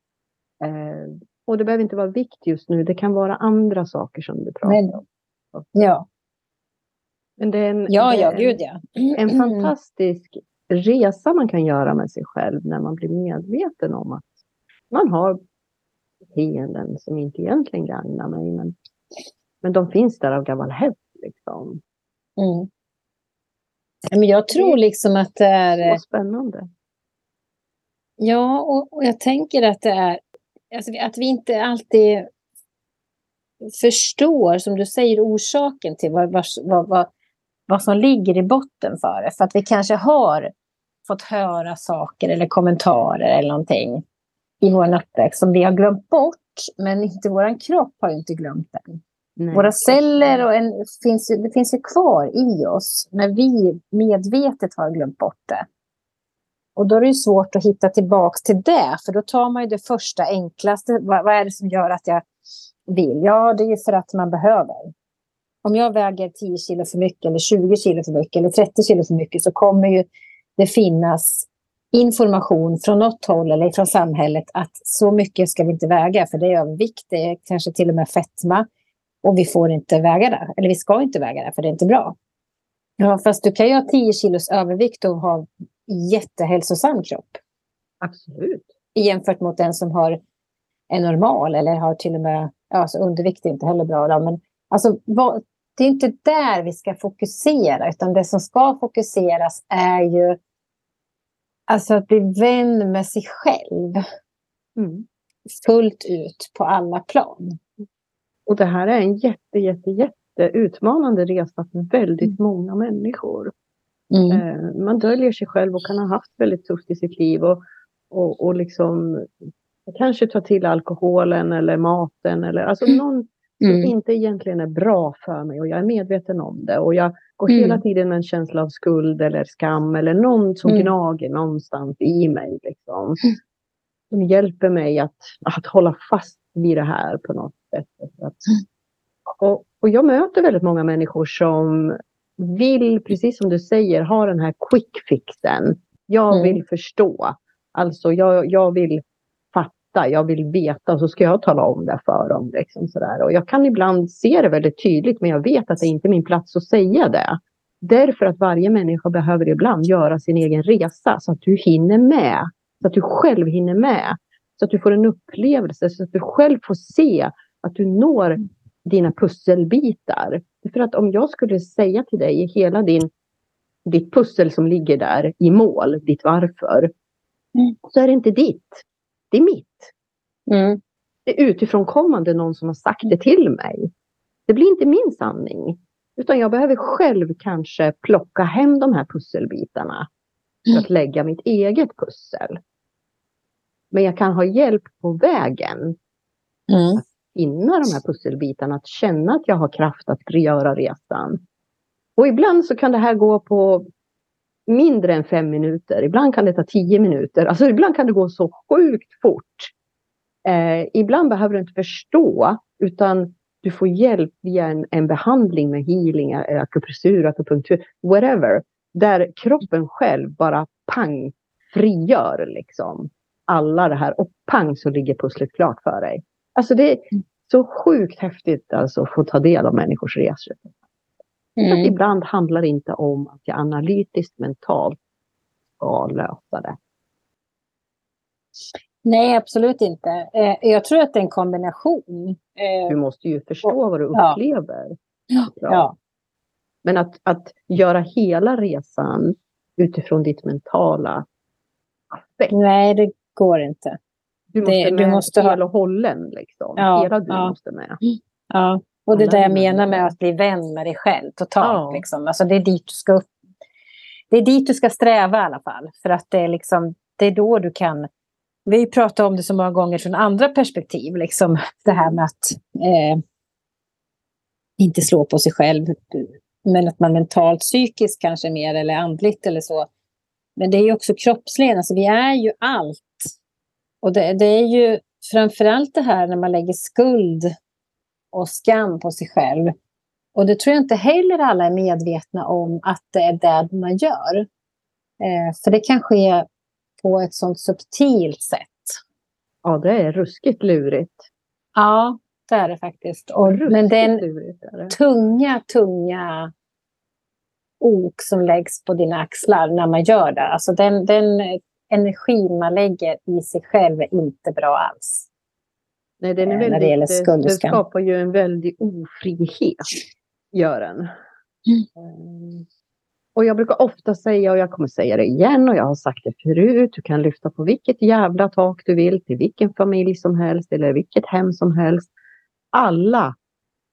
Eh, och det behöver inte vara vikt just nu. Det kan vara andra saker som du pratar
Nej.
om.
Ja.
Men det är en,
Ja, ja, gud ja.
en [clears throat] fantastisk resa man kan göra med sig själv när man blir medveten om att man har beteenden som inte egentligen gagnar mig. Men, men de finns där av gammal hävd. Liksom.
Mm. Men jag tror liksom att det är...
Så spännande.
Ja, och, och jag tänker att det är... Alltså, att vi inte alltid förstår, som du säger, orsaken till vad, vad, vad, vad, vad som ligger i botten för det. För att vi kanske har fått höra saker eller kommentarer eller någonting i vår uppväxt som vi har glömt bort, men inte vår kropp har ju inte glömt den.
Nej.
Våra celler och en, finns, ju- det finns ju kvar i oss när vi medvetet har glömt bort det. Och då är det ju svårt att hitta tillbaka till det, för då tar man ju det första enklaste. Vad, vad är det som gör att jag vill? Ja, det är ju för att man behöver. Om jag väger 10 kilo för mycket, eller 20 kilo för mycket, eller 30 kilo för mycket, så kommer ju det finnas information från något håll eller från samhället att så mycket ska vi inte väga, för det är övervikt, det är kanske till och med fetma. Och vi får inte väga det. Eller vi ska inte väga det, för det är inte bra. Ja, fast du kan ju ha 10 kilos övervikt och ha jättehälsosam kropp.
Absolut.
Jämfört mot den som har är normal eller har till och med alltså undervikt är inte heller bra. Då, men alltså, vad, det är inte där vi ska fokusera, utan det som ska fokuseras är ju alltså att bli vän med sig själv. Mm. Fullt ut på alla plan.
Och det här är en jätte, jätte, jätte utmanande resa för väldigt mm. många människor. Mm. Eh, man döljer sig själv och kan ha haft väldigt tufft i sitt liv och, och, och liksom kanske ta till alkoholen eller maten eller alltså mm. någon som mm. inte egentligen är bra för mig och jag är medveten om det och jag går mm. hela tiden med en känsla av skuld eller skam eller någon som mm. gnager någonstans i mig. Liksom. Mm. Som hjälper mig att, att hålla fast vid det här på något sätt. Att, och, och jag möter väldigt många människor som vill, precis som du säger, ha den här quick fixen. Jag mm. vill förstå. Alltså jag, jag vill fatta, jag vill veta och så ska jag tala om det för dem. Liksom sådär. Och jag kan ibland se det väldigt tydligt men jag vet att det inte är min plats att säga det. Därför att varje människa behöver ibland göra sin egen resa så att du hinner med. Så att du själv hinner med. Så att du får en upplevelse, så att du själv får se att du når dina pusselbitar. För att om jag skulle säga till dig hela din, ditt pussel som ligger där i mål, ditt varför, mm. så är det inte ditt. Det är mitt. Mm. Det är utifrån kommande någon som har sagt det till mig. Det blir inte min sanning. Utan jag behöver själv kanske plocka hem de här pusselbitarna för att lägga mitt eget pussel. Men jag kan ha hjälp på vägen. Mm. Att finna de här pusselbitarna, att känna att jag har kraft att göra resan. Och ibland så kan det här gå på mindre än fem minuter. Ibland kan det ta tio minuter. Alltså ibland kan det gå så sjukt fort. Eh, ibland behöver du inte förstå, utan du får hjälp via en, en behandling med healing, akupressur, akupunktur, whatever. Där kroppen själv bara pang frigör liksom alla det här och pang så ligger pusslet klart för dig. Alltså det är så sjukt häftigt alltså att få ta del av människors resor. Mm. Att ibland handlar det inte om att jag analytiskt mentalt ska lösa det.
Nej, absolut inte. Eh, jag tror att det är en kombination.
Eh, du måste ju förstå vad du upplever. Ja. ja. Men att, att göra hela resan utifrån ditt mentala
aspekt. Nej, det går inte.
Du måste det, med du måste hel och hållen. Liksom. Ja, hela du ja. måste med.
Ja, och det är det jag menar med att bli vän med dig själv totalt. Ja. Liksom. Alltså, det, är dit du ska upp. det är dit du ska sträva i alla fall. För att det är, liksom, det är då du kan vi pratar om det så många gånger från andra perspektiv. Liksom det här med att eh, inte slå på sig själv. Men att man mentalt, psykiskt kanske mer eller andligt eller så. Men det är också kroppsligen. Alltså vi är ju allt. Och det, det är ju framförallt det här när man lägger skuld och skam på sig själv. Och det tror jag inte heller alla är medvetna om att det är det man gör. Eh, för det kan ske på ett sånt subtilt sätt.
Ja, det är ruskigt lurigt.
Ja, det är det faktiskt. Och, men den det. tunga, tunga ok som läggs på dina axlar när man gör det. Alltså den, den energin man lägger i sig själv är inte bra alls.
Nej, den är väldigt, när det, gäller det skapar ju en väldig ofrihet, gör den. Mm. Och jag brukar ofta säga, och jag kommer säga det igen, och jag har sagt det förut, du kan lyfta på vilket jävla tak du vill, till vilken familj som helst, eller vilket hem som helst. Alla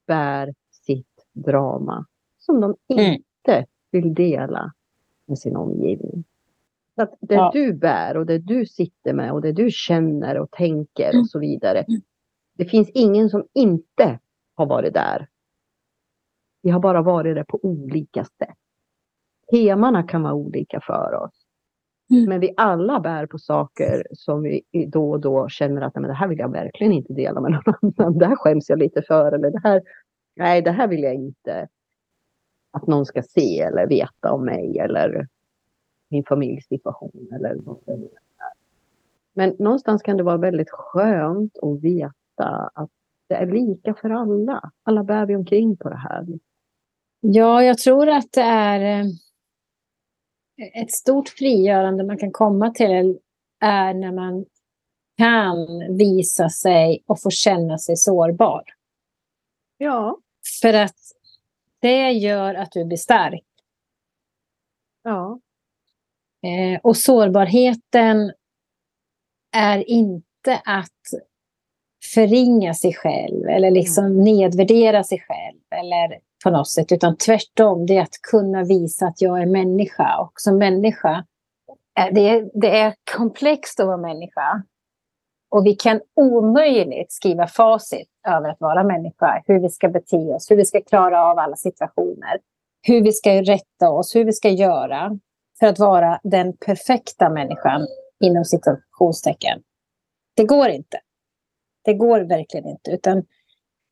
bär sitt drama, som de mm. inte mm. vill dela med sin omgivning. Så att det ja. du bär och det du sitter med och det du känner och tänker och så vidare. Mm. Det finns ingen som inte har varit där. Vi har bara varit där på olika sätt temana kan vara olika för oss. Mm. Men vi alla bär på saker som vi då och då känner att nej, men det här vill jag verkligen inte dela med någon [laughs] annan. Det här skäms jag lite för. Eller det här, nej, det här vill jag inte att någon ska se eller veta om mig eller min familjesituation. Eller något Men någonstans kan det vara väldigt skönt att veta att det är lika för alla. Alla bär vi omkring på det här.
Ja, jag tror att det är eh, ett stort frigörande man kan komma till är när man kan visa sig och få känna sig sårbar.
Ja.
För att det gör att du blir stark.
Ja.
Eh, och sårbarheten är inte att förringa sig själv eller liksom mm. nedvärdera sig själv eller på något sätt, utan tvärtom, det är att kunna visa att jag är människa. Och som människa, eh, det är, det är komplext att vara människa. Och vi kan omöjligt skriva facit över att vara människa, hur vi ska bete oss, hur vi ska klara av alla situationer, hur vi ska rätta oss, hur vi ska göra för att vara den perfekta människan inom situationstecken. Det går inte. Det går verkligen inte. Utan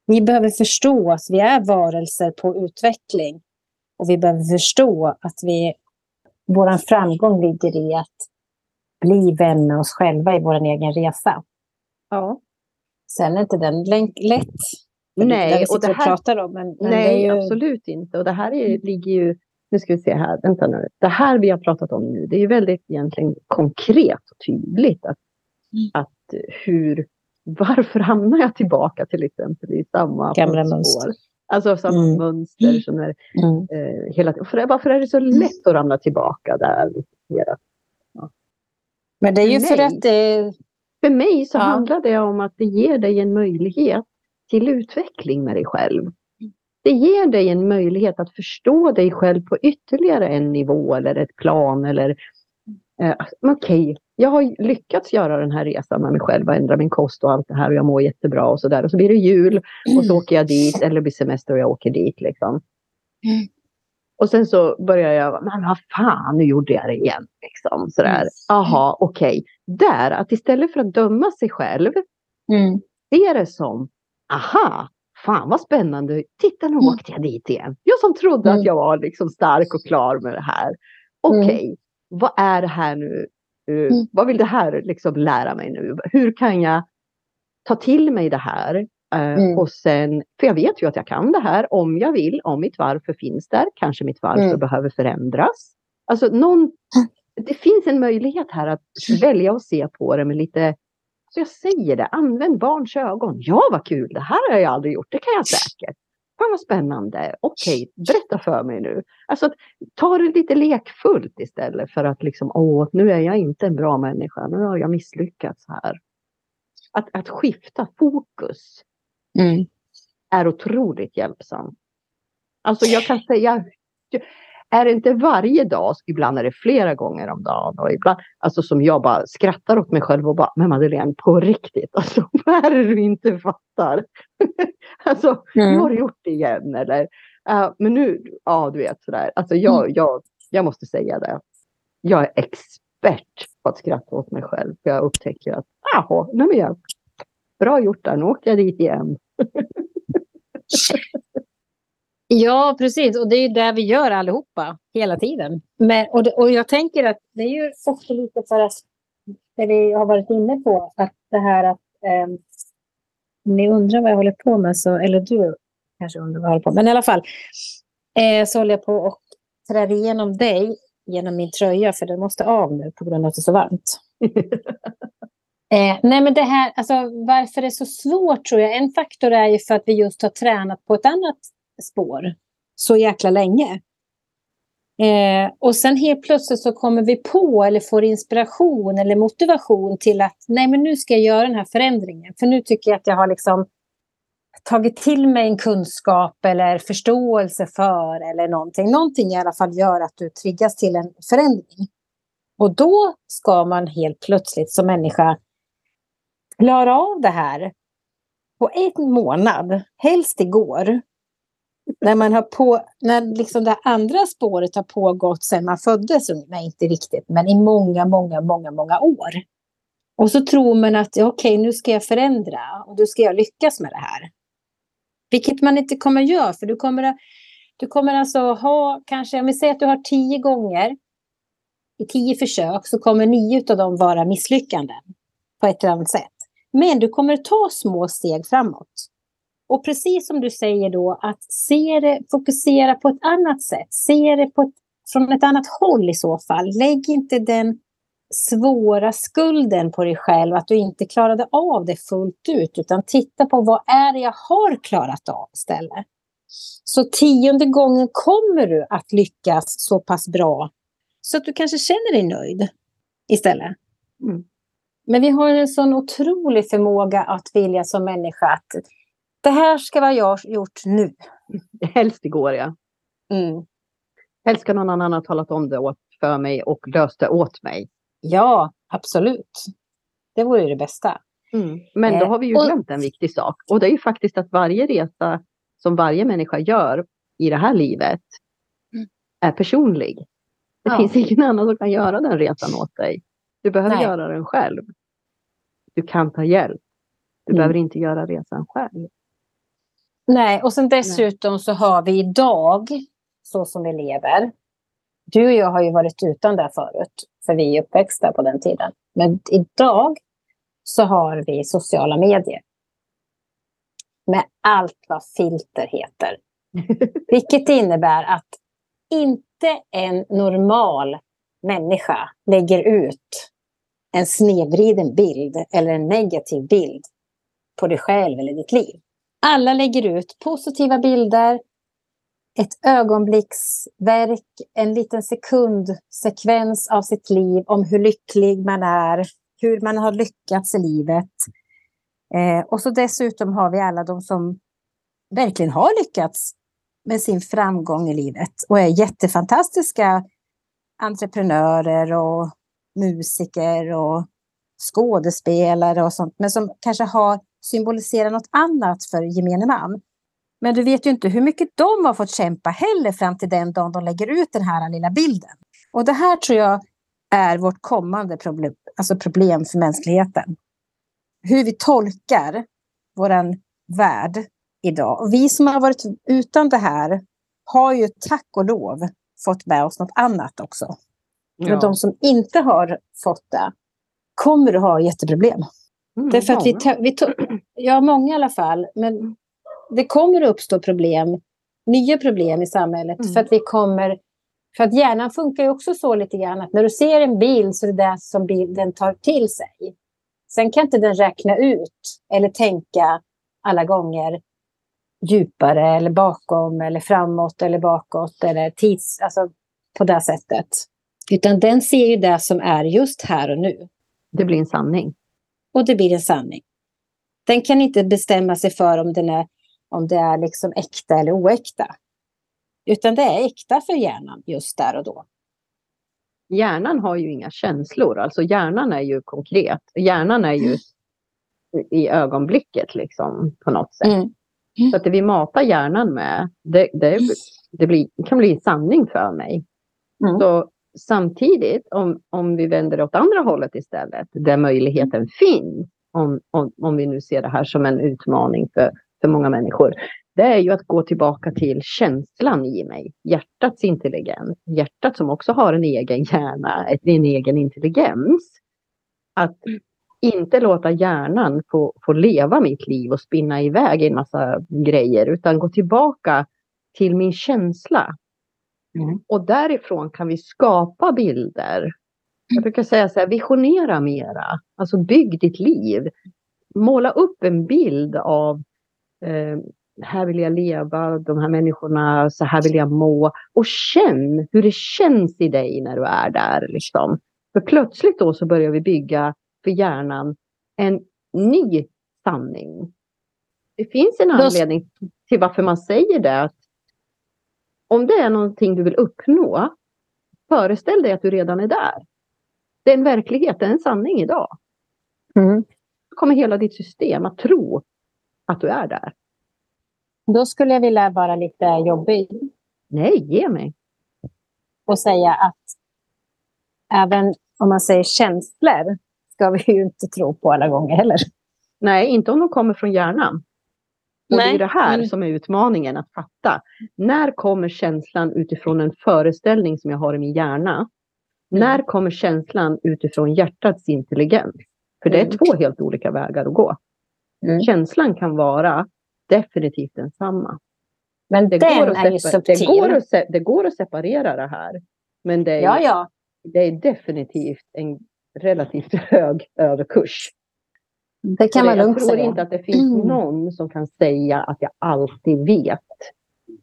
vi behöver förstå att vi är varelser på utveckling. Och vi behöver förstå att vi, vår framgång ligger i att bli vän med oss själva i vår egen resa.
Ja.
Sen är inte den lätt.
Nej,
och det här, pratar om, men, men
nej
ju...
absolut inte. Och det här är, ligger ju, nu ska vi se här, vänta nu. Det här vi har pratat om nu, det är ju väldigt egentligen konkret och tydligt. Att, mm. att hur varför hamnar jag tillbaka till exempel i samma
Gamla mönster?
Alltså samma mm. mönster som är mm. eh, hela tiden. För, varför är det så lätt att ramla tillbaka där? Ja.
Men det är ju för, för att det...
För mig så ja. handlar det om att det ger dig en möjlighet till utveckling med dig själv. Det ger dig en möjlighet att förstå dig själv på ytterligare en nivå eller ett plan eller eh, okej, okay, jag har lyckats göra den här resan med mig själv och ändra min kost och allt det här och jag mår jättebra och så där. Och så blir det jul och så mm. åker jag dit eller blir semester och jag åker dit liksom. Mm. Och sen så börjar jag, men vad fan, nu gjorde jag det igen. Liksom, sådär. Jaha, mm. okej. Okay. Där, att istället för att döma sig själv, mm. se det som, aha, fan vad spännande, titta nu mm. åkte jag dit igen. Jag som trodde mm. att jag var liksom stark och klar med det här. Okej, okay. mm. vad är det här nu Uh, mm. Vad vill det här liksom lära mig nu? Hur kan jag ta till mig det här? Uh, mm. Och sen, för jag vet ju att jag kan det här om jag vill, om mitt varför finns där. Kanske mitt varför mm. behöver förändras. Alltså någon, det finns en möjlighet här att välja att se på det med lite, så jag säger det, använd barns ögon. Ja, vad kul, det här har jag aldrig gjort, det kan jag säkert. Fan vad spännande. Okej, berätta för mig nu. Alltså ta det lite lekfullt istället för att liksom, åh, nu är jag inte en bra människa. Nu har jag misslyckats här. Att, att skifta fokus mm. är otroligt hjälpsamt. Alltså jag kan säga, är det inte varje dag, ibland är det flera gånger om dagen och ibland, alltså som jag bara skrattar åt mig själv och bara, men Madeleine på riktigt, alltså [laughs] vad är det du inte fattar? [laughs] alltså, mm. nu har du gjort det igen eller, uh, men nu, ja du vet sådär, alltså jag, mm. jag, jag måste säga det. Jag är expert på att skratta åt mig själv, för jag upptäcker att, jaha, nej men jag, bra gjort där, nu åker jag dit igen. [laughs]
Ja, precis. Och det är ju det vi gör allihopa, hela tiden. Men, och, det, och jag tänker att det är ju också lite för att, det vi har varit inne på, att det här att eh, ni undrar vad jag håller på med, så, eller du kanske undrar vad jag håller på med, men i alla fall eh, så håller jag på och trär igenom dig genom min tröja, för den måste av nu på grund av att det är så varmt. [laughs] Eh, nej men det här, alltså, varför det är så svårt tror jag, en faktor är ju för att vi just har tränat på ett annat spår så jäkla länge. Eh, och sen helt plötsligt så kommer vi på eller får inspiration eller motivation till att nej men nu ska jag göra den här förändringen. För nu tycker jag att jag har liksom tagit till mig en kunskap eller förståelse för eller någonting. Någonting i alla fall gör att du triggas till en förändring. Och då ska man helt plötsligt som människa klara av det här på en månad, helst igår när man har på, när liksom det andra spåret har pågått sedan man föddes, nej inte riktigt, men i många, många, många, många år. Och så tror man att okej, okay, nu ska jag förändra och då ska jag lyckas med det här. Vilket man inte kommer göra, för du kommer, du kommer alltså ha kanske, om vi säger att du har tio gånger i tio försök så kommer nio av dem vara misslyckanden på ett eller annat sätt. Men du kommer ta små steg framåt. Och precis som du säger då, att se det, fokusera på ett annat sätt. Se det på ett, från ett annat håll i så fall. Lägg inte den svåra skulden på dig själv, att du inte klarade av det fullt ut, utan titta på vad är det jag har klarat av istället. Så tionde gången kommer du att lyckas så pass bra så att du kanske känner dig nöjd istället. Mm. Men vi har en sån otrolig förmåga att vilja som människa att det här ska vara jag gjort nu. [laughs]
Helst igår, ja. Mm. Helst ska någon annan ha talat om det åt, för mig och löst det åt mig.
Ja, absolut. Det vore ju det bästa.
Mm. Men då eh, har vi ju glömt en viktig sak. Och det är ju faktiskt att varje resa som varje människa gör i det här livet mm. är personlig. Det ja. finns ingen annan som kan göra den resan åt dig. Du behöver Nej. göra den själv. Du kan ta hjälp. Du mm. behöver inte göra resan själv.
Nej, och sen dessutom Nej. så har vi idag, så som vi lever. Du och jag har ju varit utan det förut, för vi är uppväxta på den tiden. Men idag så har vi sociala medier. Med allt vad filter heter. [laughs] Vilket innebär att inte en normal människa lägger ut en snedvriden bild eller en negativ bild på dig själv eller ditt liv. Alla lägger ut positiva bilder, ett ögonblicksverk, en liten sekundsekvens av sitt liv om hur lycklig man är, hur man har lyckats i livet. Eh, och så dessutom har vi alla de som verkligen har lyckats med sin framgång i livet och är jättefantastiska entreprenörer och musiker och skådespelare och sånt, men som kanske har symboliserat något annat för gemene man. Men du vet ju inte hur mycket de har fått kämpa heller fram till den dagen de lägger ut den här lilla bilden. Och det här tror jag är vårt kommande problem, alltså problem för mänskligheten. Hur vi tolkar vår värld idag. Och vi som har varit utan det här har ju tack och lov fått med oss något annat också. Ja. Men de som inte har fått det kommer att ha jätteproblem. Mm, Därför att vi, vi ja, många i alla fall. Men det kommer att uppstå problem, nya problem i samhället. Mm. För att vi kommer... För att hjärnan funkar ju också så lite grann att när du ser en bild så är det det som bilden tar till sig. Sen kan inte den räkna ut eller tänka alla gånger djupare eller bakom eller framåt eller bakåt eller tids, alltså på det sättet. Utan den ser ju det som är just här och nu.
Det blir en sanning.
Och det blir en sanning. Den kan inte bestämma sig för om, den är, om det är liksom äkta eller oäkta. Utan det är äkta för hjärnan just där och då.
Hjärnan har ju inga känslor, alltså hjärnan är ju konkret. Hjärnan är ju mm. i ögonblicket liksom på något sätt. Mm. Så att det vi matar hjärnan med, det, det, det blir, kan bli sanning för mig. Mm. Så samtidigt, om, om vi vänder det åt andra hållet istället, där möjligheten finns, om, om, om vi nu ser det här som en utmaning för, för många människor, det är ju att gå tillbaka till känslan i mig, hjärtats intelligens, hjärtat som också har en egen hjärna, en egen intelligens. Att inte låta hjärnan få, få leva mitt liv och spinna iväg i en massa grejer, utan gå tillbaka till min känsla. Mm. Och därifrån kan vi skapa bilder. Jag brukar säga så här, visionera mera. Alltså bygg ditt liv. Måla upp en bild av eh, här vill jag leva, de här människorna, så här vill jag må. Och känn hur det känns i dig när du är där. Liksom. För plötsligt då så börjar vi bygga för hjärnan en ny sanning. Det finns en anledning till varför man säger det. Att om det är någonting du vill uppnå, föreställ dig att du redan är där. Det är en verklighet, det är en sanning idag. Mm. Då kommer hela ditt system att tro att du är där.
Då skulle jag vilja vara lite jobbig.
Nej, ge mig.
Och säga att även om man säger känslor ska vi ju inte tro på alla gånger heller.
Nej, inte om de kommer från hjärnan. Och Nej, det är det här men... som är utmaningen att fatta. När kommer känslan utifrån en föreställning som jag har i min hjärna? Mm. När kommer känslan utifrån hjärtats intelligens? För det är mm. två helt olika vägar att gå. Mm. Känslan kan vara definitivt densamma.
Men det den går är ju subtil.
Det går, att, det går att separera det här. Men det är,
ja, ja.
det är definitivt en relativt [laughs] hög överkurs.
Det kan man lugnt
Jag tror
säga.
inte att det finns
Mm.
någon som kan säga att jag alltid vet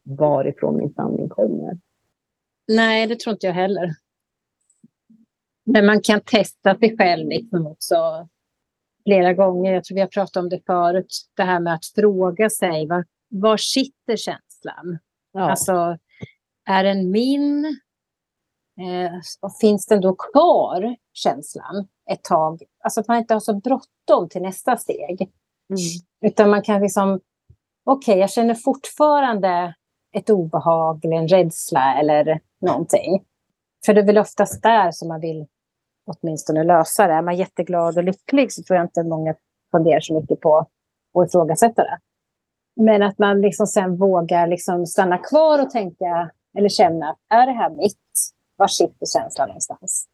varifrån min sanning kommer.
Nej, det tror inte jag heller. Men man kan testa sig själv liksom också flera gånger. Jag tror vi har pratat om det förut. Det här med att fråga sig var, var sitter känslan?
Ja.
Alltså, är den min? Eh, och finns den då kvar, känslan, ett tag? Alltså att man inte har så bråttom till nästa steg.
Mm.
Utan man kan liksom, okej, jag känner fortfarande ett obehag eller en rädsla eller någonting. För det är väl oftast där som man vill åtminstone lösa det. Är man jätteglad och lycklig så tror jag inte många funderar så mycket på att ifrågasätta det. Men att man liksom sen vågar liksom stanna kvar och tänka eller känna, är det här mitt? Var sitter känslan någonstans?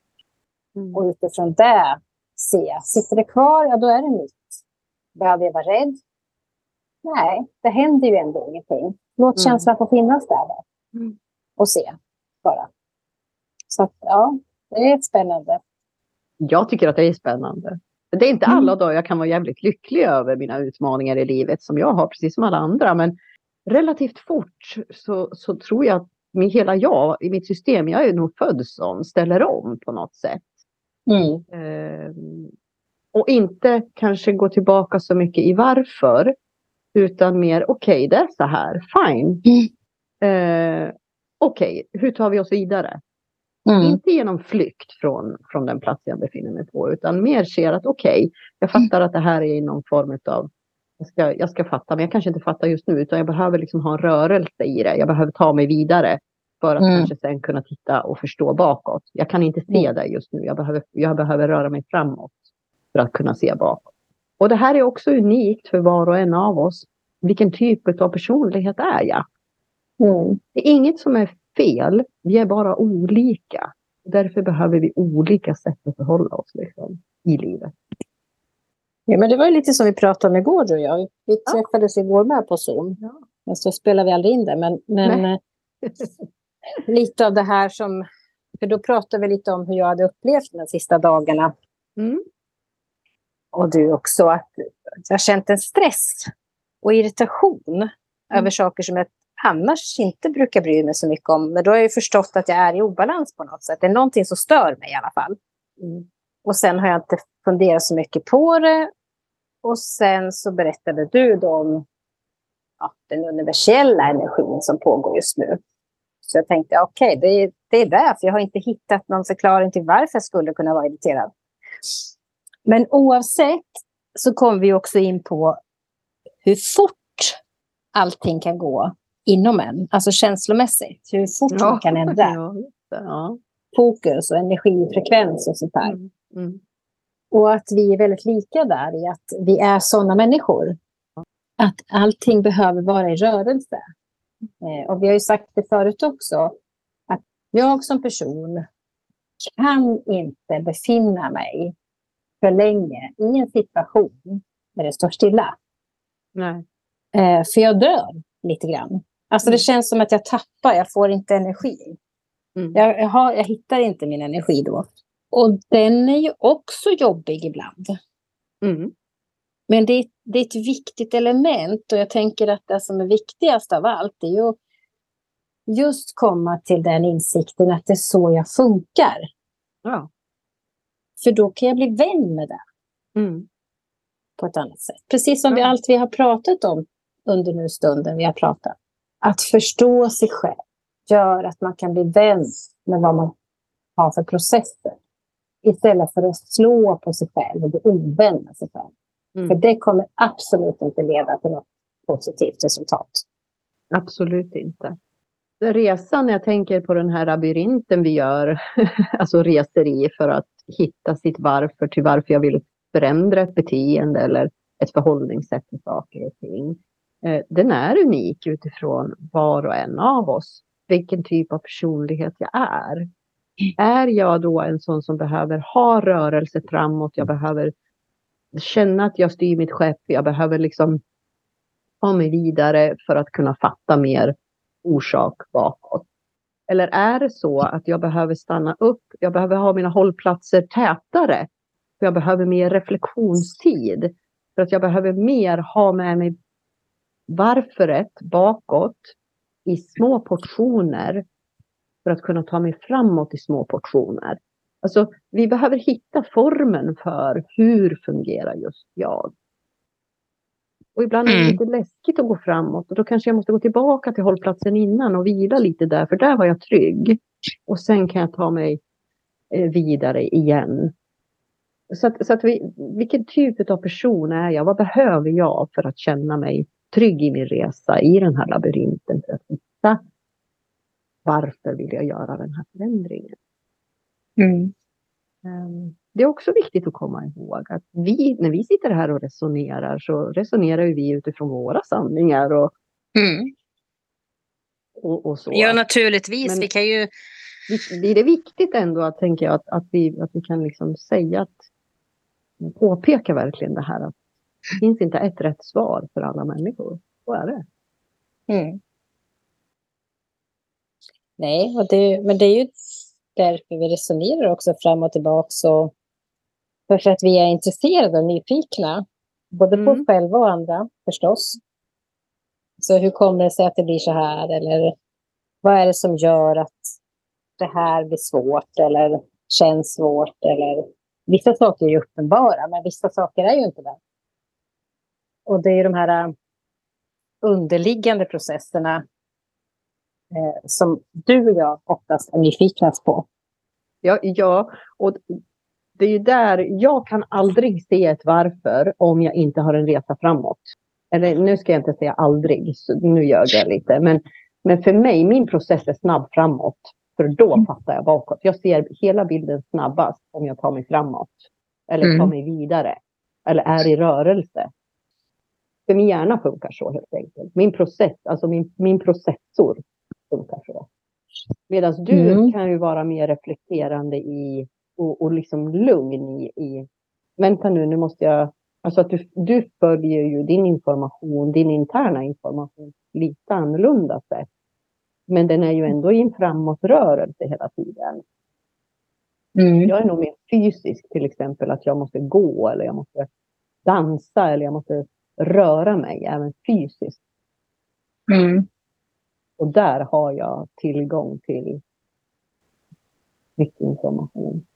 Mm.
Och utifrån det se, sitter det kvar, ja då är det mitt. Behöver jag vara rädd? Nej, det händer ju ändå ingenting. Låt
Mm.
känslan få finnas där då.
Mm.
och se bara. Så att, ja, det är spännande.
Jag tycker att det är spännande. Det är inte
Mm.
alla dagar jag kan vara jävligt lycklig över mina utmaningar i livet som jag har, precis som alla andra. Men relativt fort så, så tror jag att min, hela jag i mitt system, jag är nog född sån, ställer om på något sätt.
Mm.
Ehm, och inte kanske gå tillbaka så mycket i varför. Utan mer, okej det är så här, fine. Eh, okej, hur tar vi oss vidare?
Mm.
Inte genom flykt från, från den plats jag befinner mig på, utan mer ser att okej, jag fattar att det här är någon form av jag ska, jag ska fatta, men jag kanske inte fattar just nu, utan jag behöver liksom ha en rörelse i det. Jag behöver ta mig vidare för att
Mm.
kanske sen kunna titta och förstå bakåt. Jag kan inte se
Mm.
det just nu. Jag behöver, jag behöver röra mig framåt för att kunna se bakåt. Och det här är också unikt för var och en av oss. Vilken typ av personlighet är jag?
Mm.
Det är inget som är fel. Vi är bara olika. Därför behöver vi olika sätt att förhålla oss liksom, i livet.
Ja, men det var ju lite som vi pratade om igår, du och jag. Vi
Ja.
träffades igår med på Zoom.
Ja.
Men så spelade vi aldrig in det. Men, men [laughs] lite av det här som... För då pratade vi lite om hur jag hade upplevt de sista dagarna.
Mm.
Och du också. Att jag har känt en stress och irritation över saker som jag annars inte brukar bry mig så mycket om. Men då har jag ju förstått att jag är i obalans på något sätt. Det är någonting som stör mig i alla fall.
Mm.
Och sen har jag inte funderat så mycket på det. Och sen så berättade du då om ja, den universella energin som pågår just nu. Så jag tänkte, okej, det, är- det är därför. Jag har inte hittat någon förklaring till varför jag skulle kunna vara irriterad. Men oavsett så kom vi också in på hur fort allting kan gå inom en. Alltså känslomässigt. Hur fort man kan ändra [laughs]
Ja, det. Ja.
fokus och energifrekvens och sånt där.
Mm. Mm.
Och att vi är väldigt lika där i att vi är sådana människor. Att allting behöver vara i rörelse. Eh, och vi har ju sagt det förut också. Att jag som person kan inte befinna mig för länge i en situation där det står stilla.
Nej.
Eh, för jag dör lite grann. Alltså det känns som att jag tappar, jag får inte energi.
Mm.
Jag, jag, har, jag hittar inte min energi då. Och den är ju också jobbig ibland.
Mm.
Men det, det är ett viktigt element och jag tänker att det som är viktigast av allt är ju just komma till den insikten att det är så jag funkar.
Ja.
För då kan jag bli vän med det
Mm.
på ett annat sätt. Precis som vi,
Ja.
allt vi har pratat om under nu stunden vi har pratat. Att förstå sig själv gör att man kan bli vän med vad man har för processer. Istället för att slå på sig själv och bli ovän med sig själv. För
Mm.
det kommer absolut inte leda till något positivt resultat.
Absolut inte. Resan, jag tänker på den här labyrinten vi gör, [laughs] alltså reser i för att hitta sitt varför till varför jag vill förändra ett beteende eller ett förhållningssätt till saker och ting. Eh, Den är unik utifrån var och en av oss, vilken typ av personlighet jag är. Är jag då en sån som behöver ha rörelse framåt, jag behöver känna att jag styr mitt skepp, jag behöver liksom ta mig vidare för att kunna fatta mer orsak bakåt. Eller är det så att jag behöver stanna upp, jag behöver ha mina hållplatser tätare, för jag behöver mer reflektionstid, för att jag behöver mer ha med mig varföret bakåt i små portioner. För att kunna ta mig framåt i små portioner. Alltså, vi behöver hitta formen för hur fungerar just jag. Och ibland är det mm. lite läskigt att gå framåt och då kanske jag måste gå tillbaka till hållplatsen innan och vila lite där, för där var jag trygg. Och sen kan jag ta mig eh, vidare igen. Så, att, så att vi, vilken typ av person är jag? Vad behöver jag för att känna mig trygg i min resa i den här labyrinten? För att hitta varför vill jag göra den här förändringen? Mm. Um, det är också viktigt att komma ihåg att vi, när vi sitter här och resonerar så resonerar vi utifrån våra sanningar. Och, mm.
och, och, så. Ja, naturligtvis. Men vi kan ju...
Det är viktigt ändå att, tänker jag, att, att, vi, att vi kan liksom säga att påpeka verkligen det här att det finns inte ett rätt svar för alla människor. Så är det. Mm.
Nej, och det, men det är ju därför vi resonerar också fram och tillbaka. För att vi är intresserade och nyfikna. Både på mm. oss själva och andra förstås. Så hur kommer det sig att det blir så här? Eller vad är det som gör att det här blir svårt eller känns svårt? Eller vissa saker är ju uppenbara, men vissa saker är ju inte det. Och det är de här äh, underliggande processerna som du och jag oftast är nyfikna på.
Ja, ja, och det är ju där jag kan aldrig se ett varför om jag inte har en resa framåt. Eller nu ska jag inte säga aldrig, så nu gör jag lite. Men, men för mig, min process är snabb framåt. För då mm. fattar jag bakåt. Jag ser hela bilden snabbast om jag tar mig framåt. Eller tar mm. mig vidare. Eller är i rörelse. För min hjärna funkar så helt enkelt. Min process, alltså min, min processor funkar så. Medan du mm. kan ju vara mer reflekterande i och, och liksom lugn i, i, vänta nu, nu måste jag, alltså att du, du följer ju din information, din interna information lite annorlunda sätt. Men den är ju ändå i en framåtrörelse hela tiden. Mm. Jag är nog mer fysisk, till exempel att jag måste gå eller jag måste dansa eller jag måste röra mig, även fysiskt. Mm. Och där har jag tillgång till mycket information.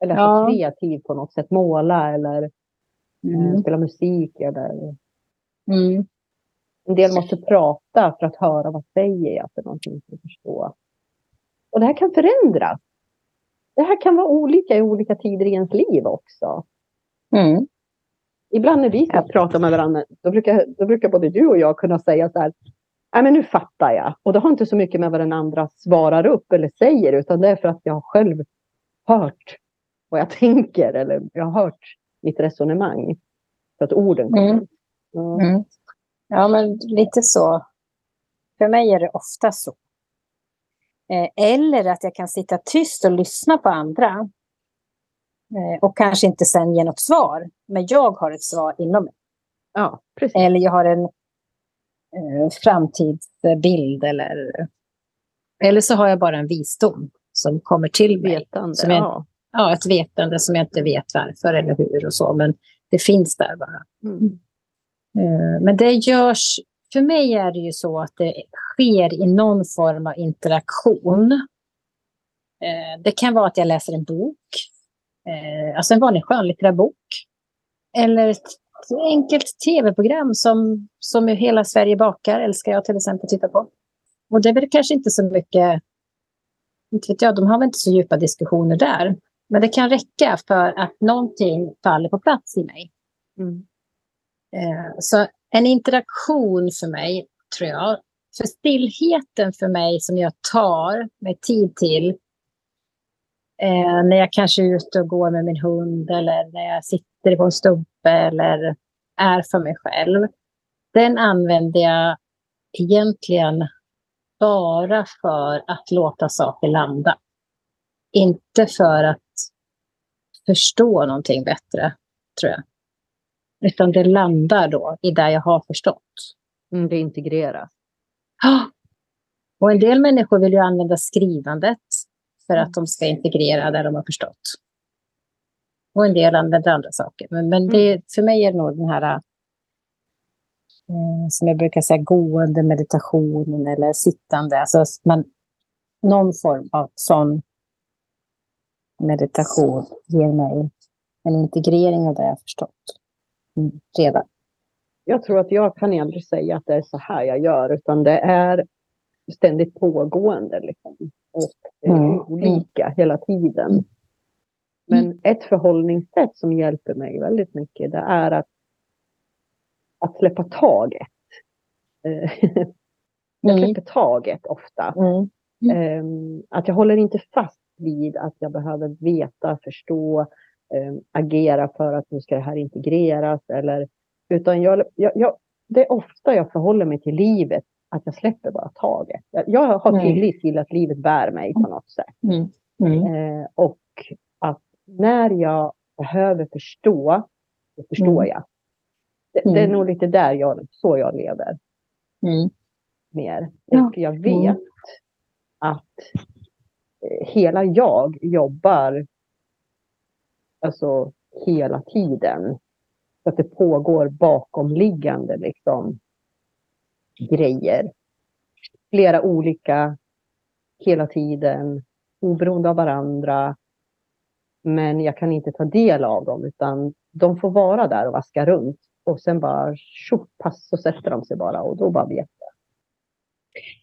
Eller ja. kreativ på något sätt, måla eller eh, mm. spela musik. Eller... Mm. En del måste prata för att höra vad säger jag för någonting för att förstå. Och det här kan förändras. Det här kan vara olika i olika tider i ens liv också. Mm. Ibland när vi ska prata med varandra, då brukar, då brukar både du och jag kunna säga så här, nej men nu fattar jag. Och det har inte så mycket med vad den andra svarar upp eller säger, utan det är för att jag själv hört vad jag [laughs] tänker eller jag har hört mitt resonemang. Så att orden kommer. Mm.
Ja. Mm. ja, men lite så. För mig är det ofta så. Eh, eller att jag kan sitta tyst och lyssna på andra. Eh, och kanske inte sen ge något svar. Men jag har ett svar inom mig. Ja, precis. Eller jag har en framtidsbild. Eller, eller så har jag bara en visdom som kommer till mig. Vetande, som jag, ja ja, ett vetande som jag inte vet varför eller hur och så, men det finns där bara. Mm. Eh, men det görs, för mig är det ju så att det sker i någon form av interaktion. Eh, det kan vara att jag läser en bok, eh, alltså en vanlig skönlitterär bok. Eller ett enkelt tv-program som, som Hela Sverige bakar, älskar jag till exempel att titta på. Och det är väl kanske inte så mycket, inte vet jag, de har väl inte så djupa diskussioner där. Men det kan räcka för att någonting faller på plats i mig. Mm. Eh, så en interaktion för mig, tror jag, för stillheten för mig som jag tar mig tid till eh, när jag kanske är ute och går med min hund eller när jag sitter på en stubbe eller är för mig själv. Den använder jag egentligen bara för att låta saker landa. Inte för att förstå någonting bättre, tror jag. Utan det landar då i det jag har förstått.
Mm, det integreras.
Ja, Och en del människor vill ju använda skrivandet för att de ska integrera det de har förstått. Och en del använder andra saker. Men, men det, mm. för mig är det nog den här, eh, som jag brukar säga, gående meditationen eller sittande. Alltså man, någon form av sån meditation ger mig en integrering av det jag förstått mm, redan.
Jag tror att jag kan aldrig säga att det är så här jag gör, utan det är ständigt pågående. Liksom. Och är mm. olika hela tiden. Men mm. ett förhållningssätt som hjälper mig väldigt mycket, det är att, att släppa taget. [laughs] Jag mm. släpper taget ofta. Mm. Mm. Att jag håller inte fast vid att jag behöver veta, förstå, agera för att nu ska det här integreras. Eller, utan jag, jag, jag, det är ofta jag förhåller mig till livet, att jag släpper bara taget. Jag, har tillit till att livet bär mig på något sätt. Mm. Mm. Eh, och när jag behöver förstå, då förstår mm. jag. Det, det, är mm. nog lite där jag, så jag lever. Mm. Mer. Och jag vet mm. att eh, hela jag jobbar alltså hela tiden. Så att det pågår bakomliggande liksom, grejer. Flera olika hela tiden, oberoende av varandra. Men jag kan inte ta del av dem utan de får vara där och vaska runt. Och sen bara tjopp, pass så sätter de sig bara och då bara vet jag.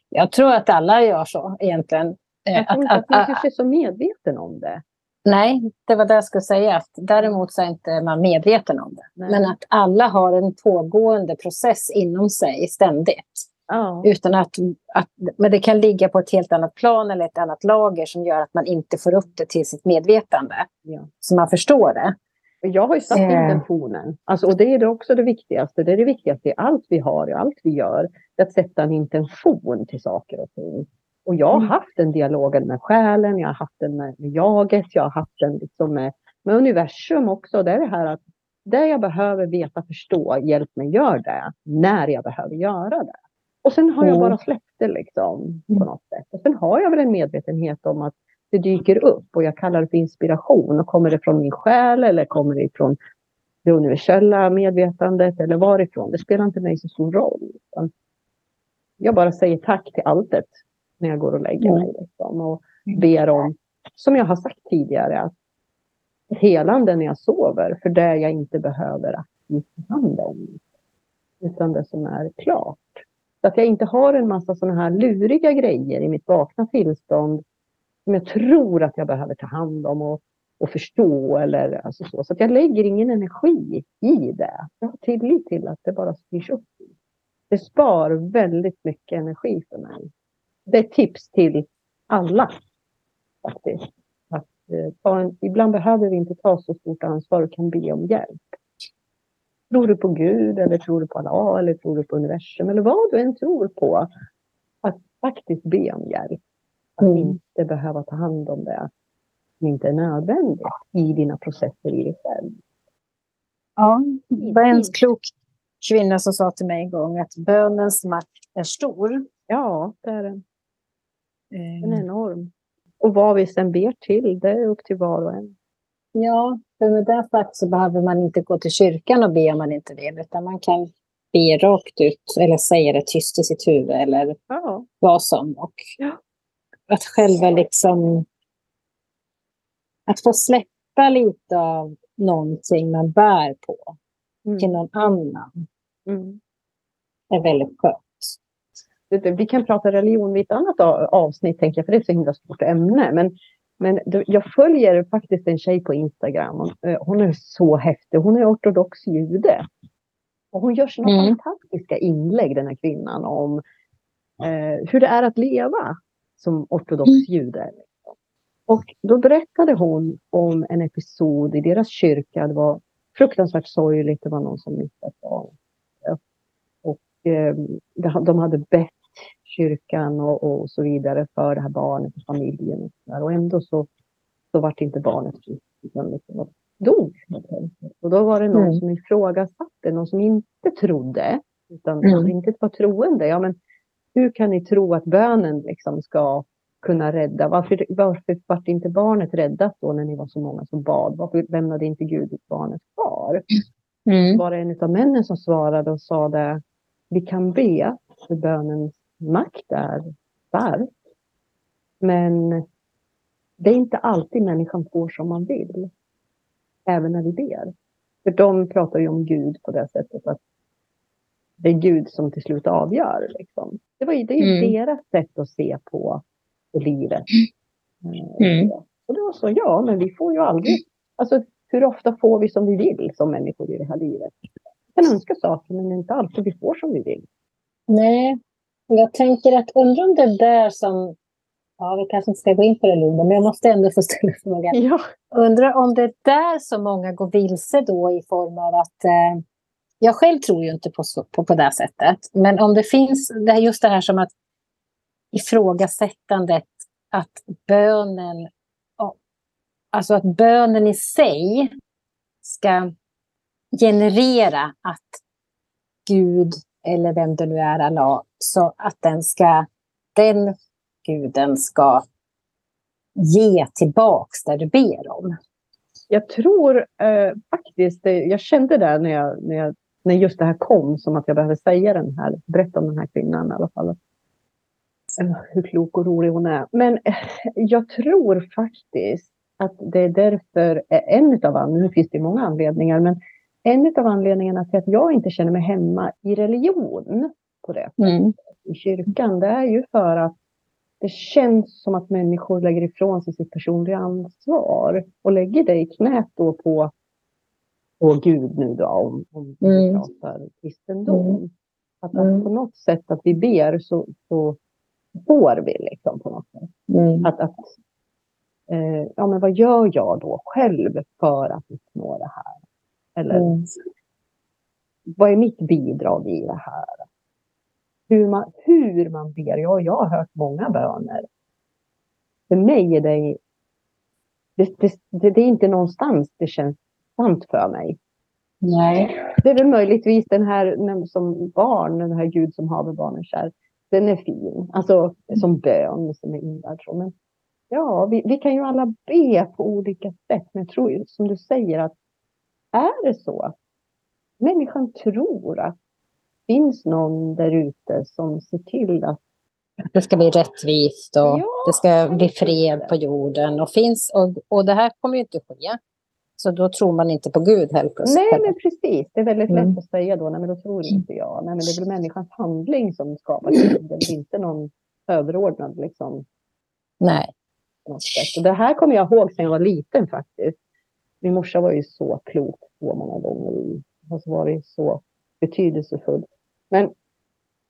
Jag tror att alla gör så egentligen.
Jag tror inte att, att man kanske är så medveten om det.
Nej, det var det jag skulle säga. Däremot så är inte man medveten om det. Nej. Men att alla har en pågående process inom sig ständigt. Ja. Utan att, att, men det kan ligga på ett helt annat plan eller ett annat lager som gör att man inte får upp det till sitt medvetande. Ja. Så man förstår det.
Jag har ju satt eh. intentionen. Alltså, och det är också det viktigaste. Det är det viktigaste i allt vi har, i allt vi gör. Att sätta en intention till saker och ting. Och jag har mm. haft den dialogen med själen, jag har haft den med, med jaget, jag har haft den liksom med, med universum också. Det är det här att det jag behöver veta, förstå, hjälp mig gör det när jag behöver göra det. Och sen har jag bara släppt det liksom på mm. något sätt. Och sen har jag väl en medvetenhet om att det dyker upp och jag kallar det för inspiration. Och kommer det från min själ eller kommer det från det universella medvetandet eller varifrån? Det spelar inte mig så stor roll. Jag bara säger tack till alltet när jag går och lägger mig. Liksom, och ber om, som jag har sagt tidigare, att helande när jag sover för det jag inte behöver aktivt ta hand om. Utan det som är klart. Så att jag inte har en massa sådana här luriga grejer i mitt vakna tillstånd som jag tror att jag behöver ta hand om och, och förstå. Eller, alltså så. så att jag lägger ingen energi i det. Jag har tillit till att det bara styrs upp. Det spar väldigt mycket energi för mig det är ett tips till alla. Faktiskt. Att, eh, en, ibland behöver vi inte ta så stort ansvar och kan be om hjälp. Tror du på Gud eller tror du på Allah eller tror du på universum eller vad du än tror på. Att faktiskt be om hjälp. Att mm. inte behöva ta hand om det som inte är nödvändigt i dina processer i dig själv.
Ja, det var en klok kvinna som sa till mig en gång att bönens makt är stor.
Ja, det är den. Den är enorm. Och vad vi sen ber till, det är upp till var och en.
Ja, för med det sagt så behöver man inte gå till kyrkan och be om man inte vill, utan man kan be rakt ut eller säga det tyst i sitt huvud eller ja. vad som. Och ja. att själva liksom... Att få släppa lite av någonting man bär på mm. till någon annan mm. är väldigt skönt
vi kan prata religion vid ett annat avsnitt, tänker jag, för det är ett så himla stort ämne. Men, men jag följer faktiskt en tjej på Instagram. Eh, hon är så häftig. Hon är ortodox jude. Och hon gör såna mm. fantastiska inlägg, den här kvinnan, om eh, hur det är att leva som ortodox mm. jude. Och då berättade hon om en episod i deras kyrka. Det var fruktansvärt sorgligt. Det var någon som missade barn. Och eh, de hade bett kyrkan och, och, så vidare för det här barnet och familjen. Och, så och ändå så, så vart inte barnet fritt, utan liksom dog. Och då var det någon mm. som ifrågasatte, någon som inte trodde, utan mm. inte var troende. Ja, men hur kan ni tro att bönen liksom ska kunna rädda? Varför, varför var inte barnet räddat då när ni var så många som bad? Varför lämnade inte Gud barnet kvar? Mm. Var det en av männen som svarade och sa det, vi kan be, för bönens makt är stark. Men det är inte alltid människan får som man vill. Även när vi ber. För de pratar ju om Gud på det sättet att det är Gud som till slut avgör. Liksom. Det, var ju, det är ju mm. deras sätt att se på, på livet. Mm. Och det var så, ja, men vi får ju aldrig... Alltså, hur ofta får vi som vi vill som människor i det här livet? Vi kan önska saker, men inte alltid vi får som vi vill.
Nej, jag tänker att undra om det där som... Ja, vi kanske inte ska gå in på det, Linda, men jag måste ändå få ställa frågan. Ja. Undrar om det är där som många går vilse då i form av att... Eh, jag själv tror ju inte på, på, på det sättet, men om det finns det är just det här som att ifrågasättandet att bönen, alltså att bönen i sig ska generera att Gud eller vem det nu är, Allah, så att den ska, den guden ska ge tillbaks det du ber om.
Jag tror eh, faktiskt, eh, jag kände det när, jag, när, jag, när just det här kom, som att jag behöver säga den här, berätta om den här kvinnan i alla fall. Eh, hur klok och rolig hon är. Men eh, jag tror faktiskt att det är därför, eh, en av anledningarna, nu finns det många anledningar, men en av anledningarna till att jag inte känner mig hemma i religion på det mm. i kyrkan, det är ju för att det känns som att människor lägger ifrån sig sitt personliga ansvar och lägger det i knät då på, på Gud nu då, om, om vi mm. pratar kristendom. Mm. Att, att mm. på något sätt att vi ber så, så får vi liksom på något sätt. Mm. Att, att eh, ja men vad gör jag då själv för att uppnå det här? Eller mm. vad är mitt bidrag i det här? Hur man, hur man ber, ja, jag har hört många böner. För mig är det, det, det, det är inte någonstans det känns sant för mig.
Nej.
Det är väl möjligtvis den här som barn, den här Gud som haver barnen kär. Den är fin, alltså som bön som är invärd. Men ja, vi, vi, kan ju alla be på olika sätt. Men jag tror som du säger att är det så människan tror att det finns någon där ute som ser till att
det ska bli rättvist och ja, det ska bli fred på jorden. Och, finns, och, och det här kommer ju inte ske. Så då tror man inte på Gud helt
plötsligt. Nej, men precis. Det är väldigt mm. lätt att säga då, nej men då tror inte jag. Nej, men det är väl människans handling som skapar Gud, det är inte någon överordnad liksom.
Nej.
Och det här kommer jag ihåg sedan jag var liten faktiskt. Min morsa var ju så klok så många gånger. Hon har varit så betydelsefull. Men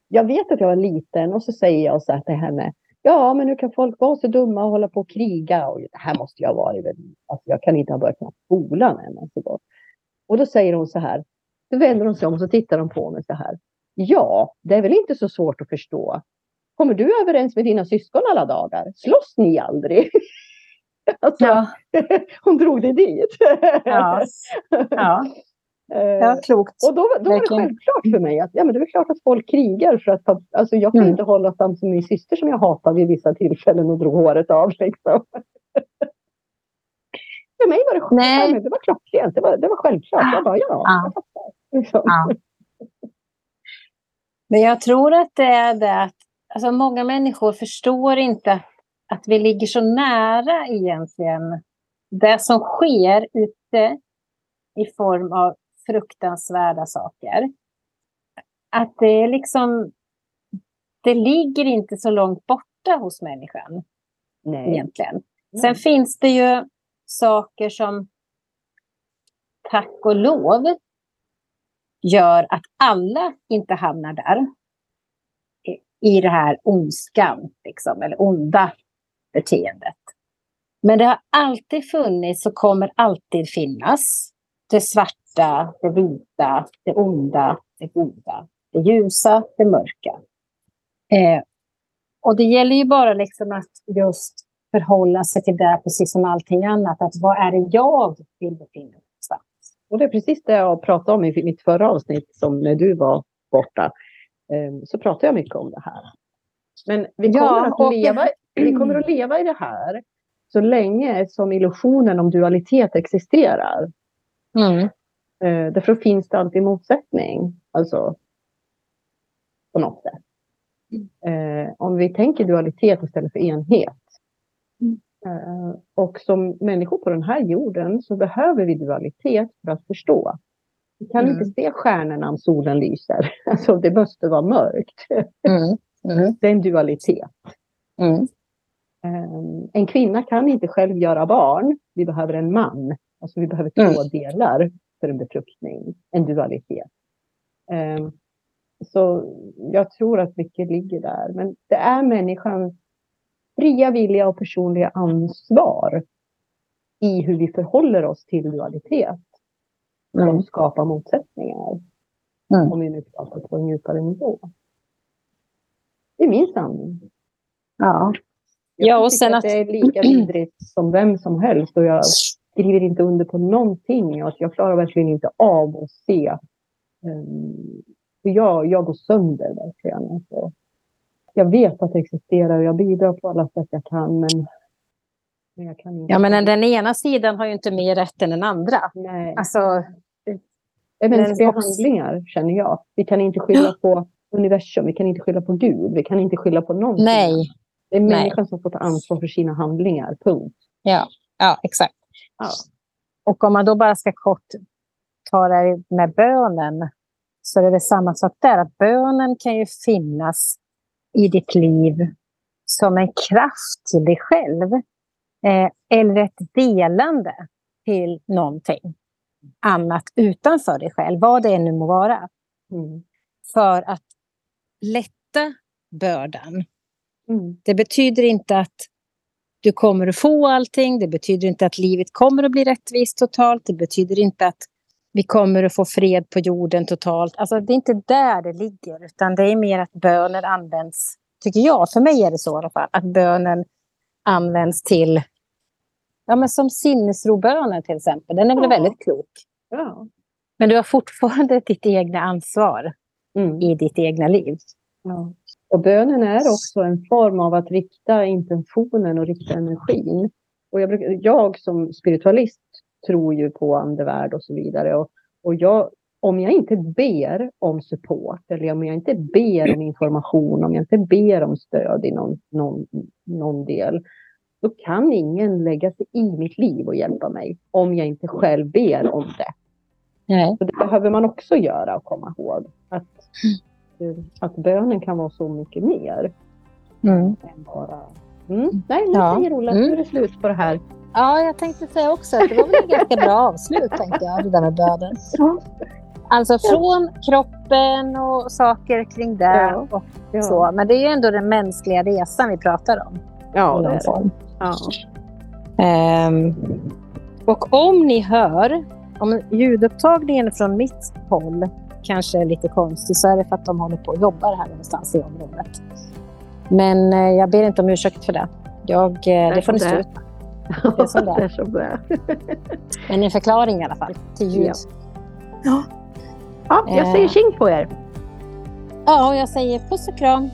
jag vet att jag var liten och så säger jag så här till henne. Ja, men hur kan folk vara så dumma och hålla på och kriga? Och det här måste jag ha varit. Alltså, jag kan inte ha börjat med skolan än. Alltså. Och då säger hon så här. Då vänder hon sig om och så tittar hon på mig så här. Ja, det är väl inte så svårt att förstå. Kommer du överens med dina syskon alla dagar? Slåss ni aldrig? [laughs] [laughs] Alltså, ja. [laughs] hon drog det dit.
Ja. [laughs] ja. Eh, ja, klokt.
Och då, då var det självklart för mig att ja, men det är klart att folk krigar. För att, alltså, jag kan mm. inte hålla fram som min syster som jag hatade vid vissa tillfällen och drog håret av. Liksom. för mig var det, Nej. det var klockrent. Det var, det var självklart. Jag bara, ja, ja. jag liksom. ja.
Men jag tror att det är det att alltså, många människor förstår inte att vi ligger så nära egentligen det som sker ute i form av fruktansvärda saker. Att det är liksom, det ligger inte så långt borta hos människan. Nej. Egentligen. Sen finns det ju saker som tack och lov gör att alla inte hamnar där. I det här ondskan, liksom, eller onda beteendet. Men det har alltid funnits och kommer alltid finnas. Det svarta, det vita, det onda, det goda, det ljusa, det mörka. Eh, och det gäller ju bara liksom att just förhålla sig till det precis som allting annat. Att vad är det jag vill befinna mig någonstans?
Och det är precis det jag pratade om i mitt förra avsnitt som när du var borta. Eh, så pratade jag mycket om det här. Men vi kommer,
Ja,
att leva, vi kommer att leva i det här. Så länge som illusionen om dualitet existerar.
Mm.
Eh, därför finns det alltid motsättning. Alltså, på något sätt. Eh, om vi tänker dualitet istället för enhet.
Mm.
Eh, och som människor på den här jorden så behöver vi dualitet för att förstå. Vi kan
Mm.
inte se stjärnorna om solen lyser. [laughs] Alltså, det måste vara mörkt.
Mm. Mm.
Det är en dualitet.
Mm.
Eh, en kvinna kan inte själv göra barn. Vi behöver en man. Alltså vi behöver två
Mm.
delar för en befruktning. En dualitet. Eh, så jag tror att mycket ligger där. Men det är människans fria vilja och personliga ansvar i hur vi förhåller oss till dualitet som
Mm.
skapar motsättningar.
Mm.
Om vi nu pratar på en djupare nivå. Det är min sanning.
Ja.
Jag
Ja, och sen
att
att-
det är lika vidrigt som vem som helst och jag skriver inte under på någonting. Jag klarar verkligen inte av att se. Um, för jag, jag går sönder verkligen. Alltså, jag vet att det existerar och jag bidrar på alla sätt jag kan. Men, men jag kan inte.
ja, men den ena sidan har ju inte mer rätt än den andra.
Nej.
Alltså,
Det är mänskliga handlingar känner jag. Vi kan inte skylla [gasps] på universum. Vi kan inte skylla på Gud. Vi kan inte skylla på någonting.
nej.
Det är
Nej.
människan som får ta ansvar för sina handlingar. Punkt.
Ja, ja exakt.
Ja.
Och om man då bara ska kort ta det med bönen så är det väl samma sak där. Att bönen kan ju finnas i ditt liv som en kraft till dig själv. Eh, eller ett delande till någonting annat utanför dig själv, vad det nu må vara.
Mm.
För att lätta bördan.
Mm.
Det betyder inte att du kommer att få allting. Det betyder inte att livet kommer att bli rättvist totalt. Det betyder inte att vi kommer att få fred på jorden totalt. Alltså, det är inte där det ligger, utan det är mer att bönen används, tycker jag, för mig är det så i alla fall, att bönen används till, ja men som sinnesrobönen till exempel, den är väl
Ja.
väldigt klok.
Ja.
Men du har fortfarande ditt egna ansvar
Mm.
i ditt egna liv.
Ja. Och bönen är också en form av att rikta intentionen och rikta energin. Och jag, brukar, jag som spiritualist tror ju på andevärld och så vidare. Och, och jag, om jag inte ber om support eller om jag inte ber om information, om jag inte ber om stöd i någon, någon, någon del, då kan ingen lägga sig i mitt liv och hjälpa mig om jag inte själv ber om det.
Nej.
Så det behöver man också göra och komma ihåg. Att, eh, att bönen kan vara så mycket mer
Mm.
än bara... Mm. Nej, nu
Ja.
säger Ola,
Mm.
nu är det slut på det här.
Ja, jag tänkte säga också att det var väl ett ganska bra avslut, tänkte jag, det där med bönen. Alltså från kroppen och saker kring det
Ja.
och
Ja,
så. Men det är ju ändå den mänskliga resan vi pratar om.
ja
i
det är det.
form.
Ja.
Ehm, och om ni hör, om ljudupptagningen från mitt håll kanske är lite konstig så är det för att de håller på och jobbar här någonstans i området. Men eh, jag ber inte om ursäkt för det. Jag, eh, det får ni stå
det
ut med. Det är som det är. [laughs]
det som det.
Men en förklaring i alla fall till ljud.
Ja. Ja, jag säger
Eh.
tjing på er.
Ja, och jag säger puss och kram.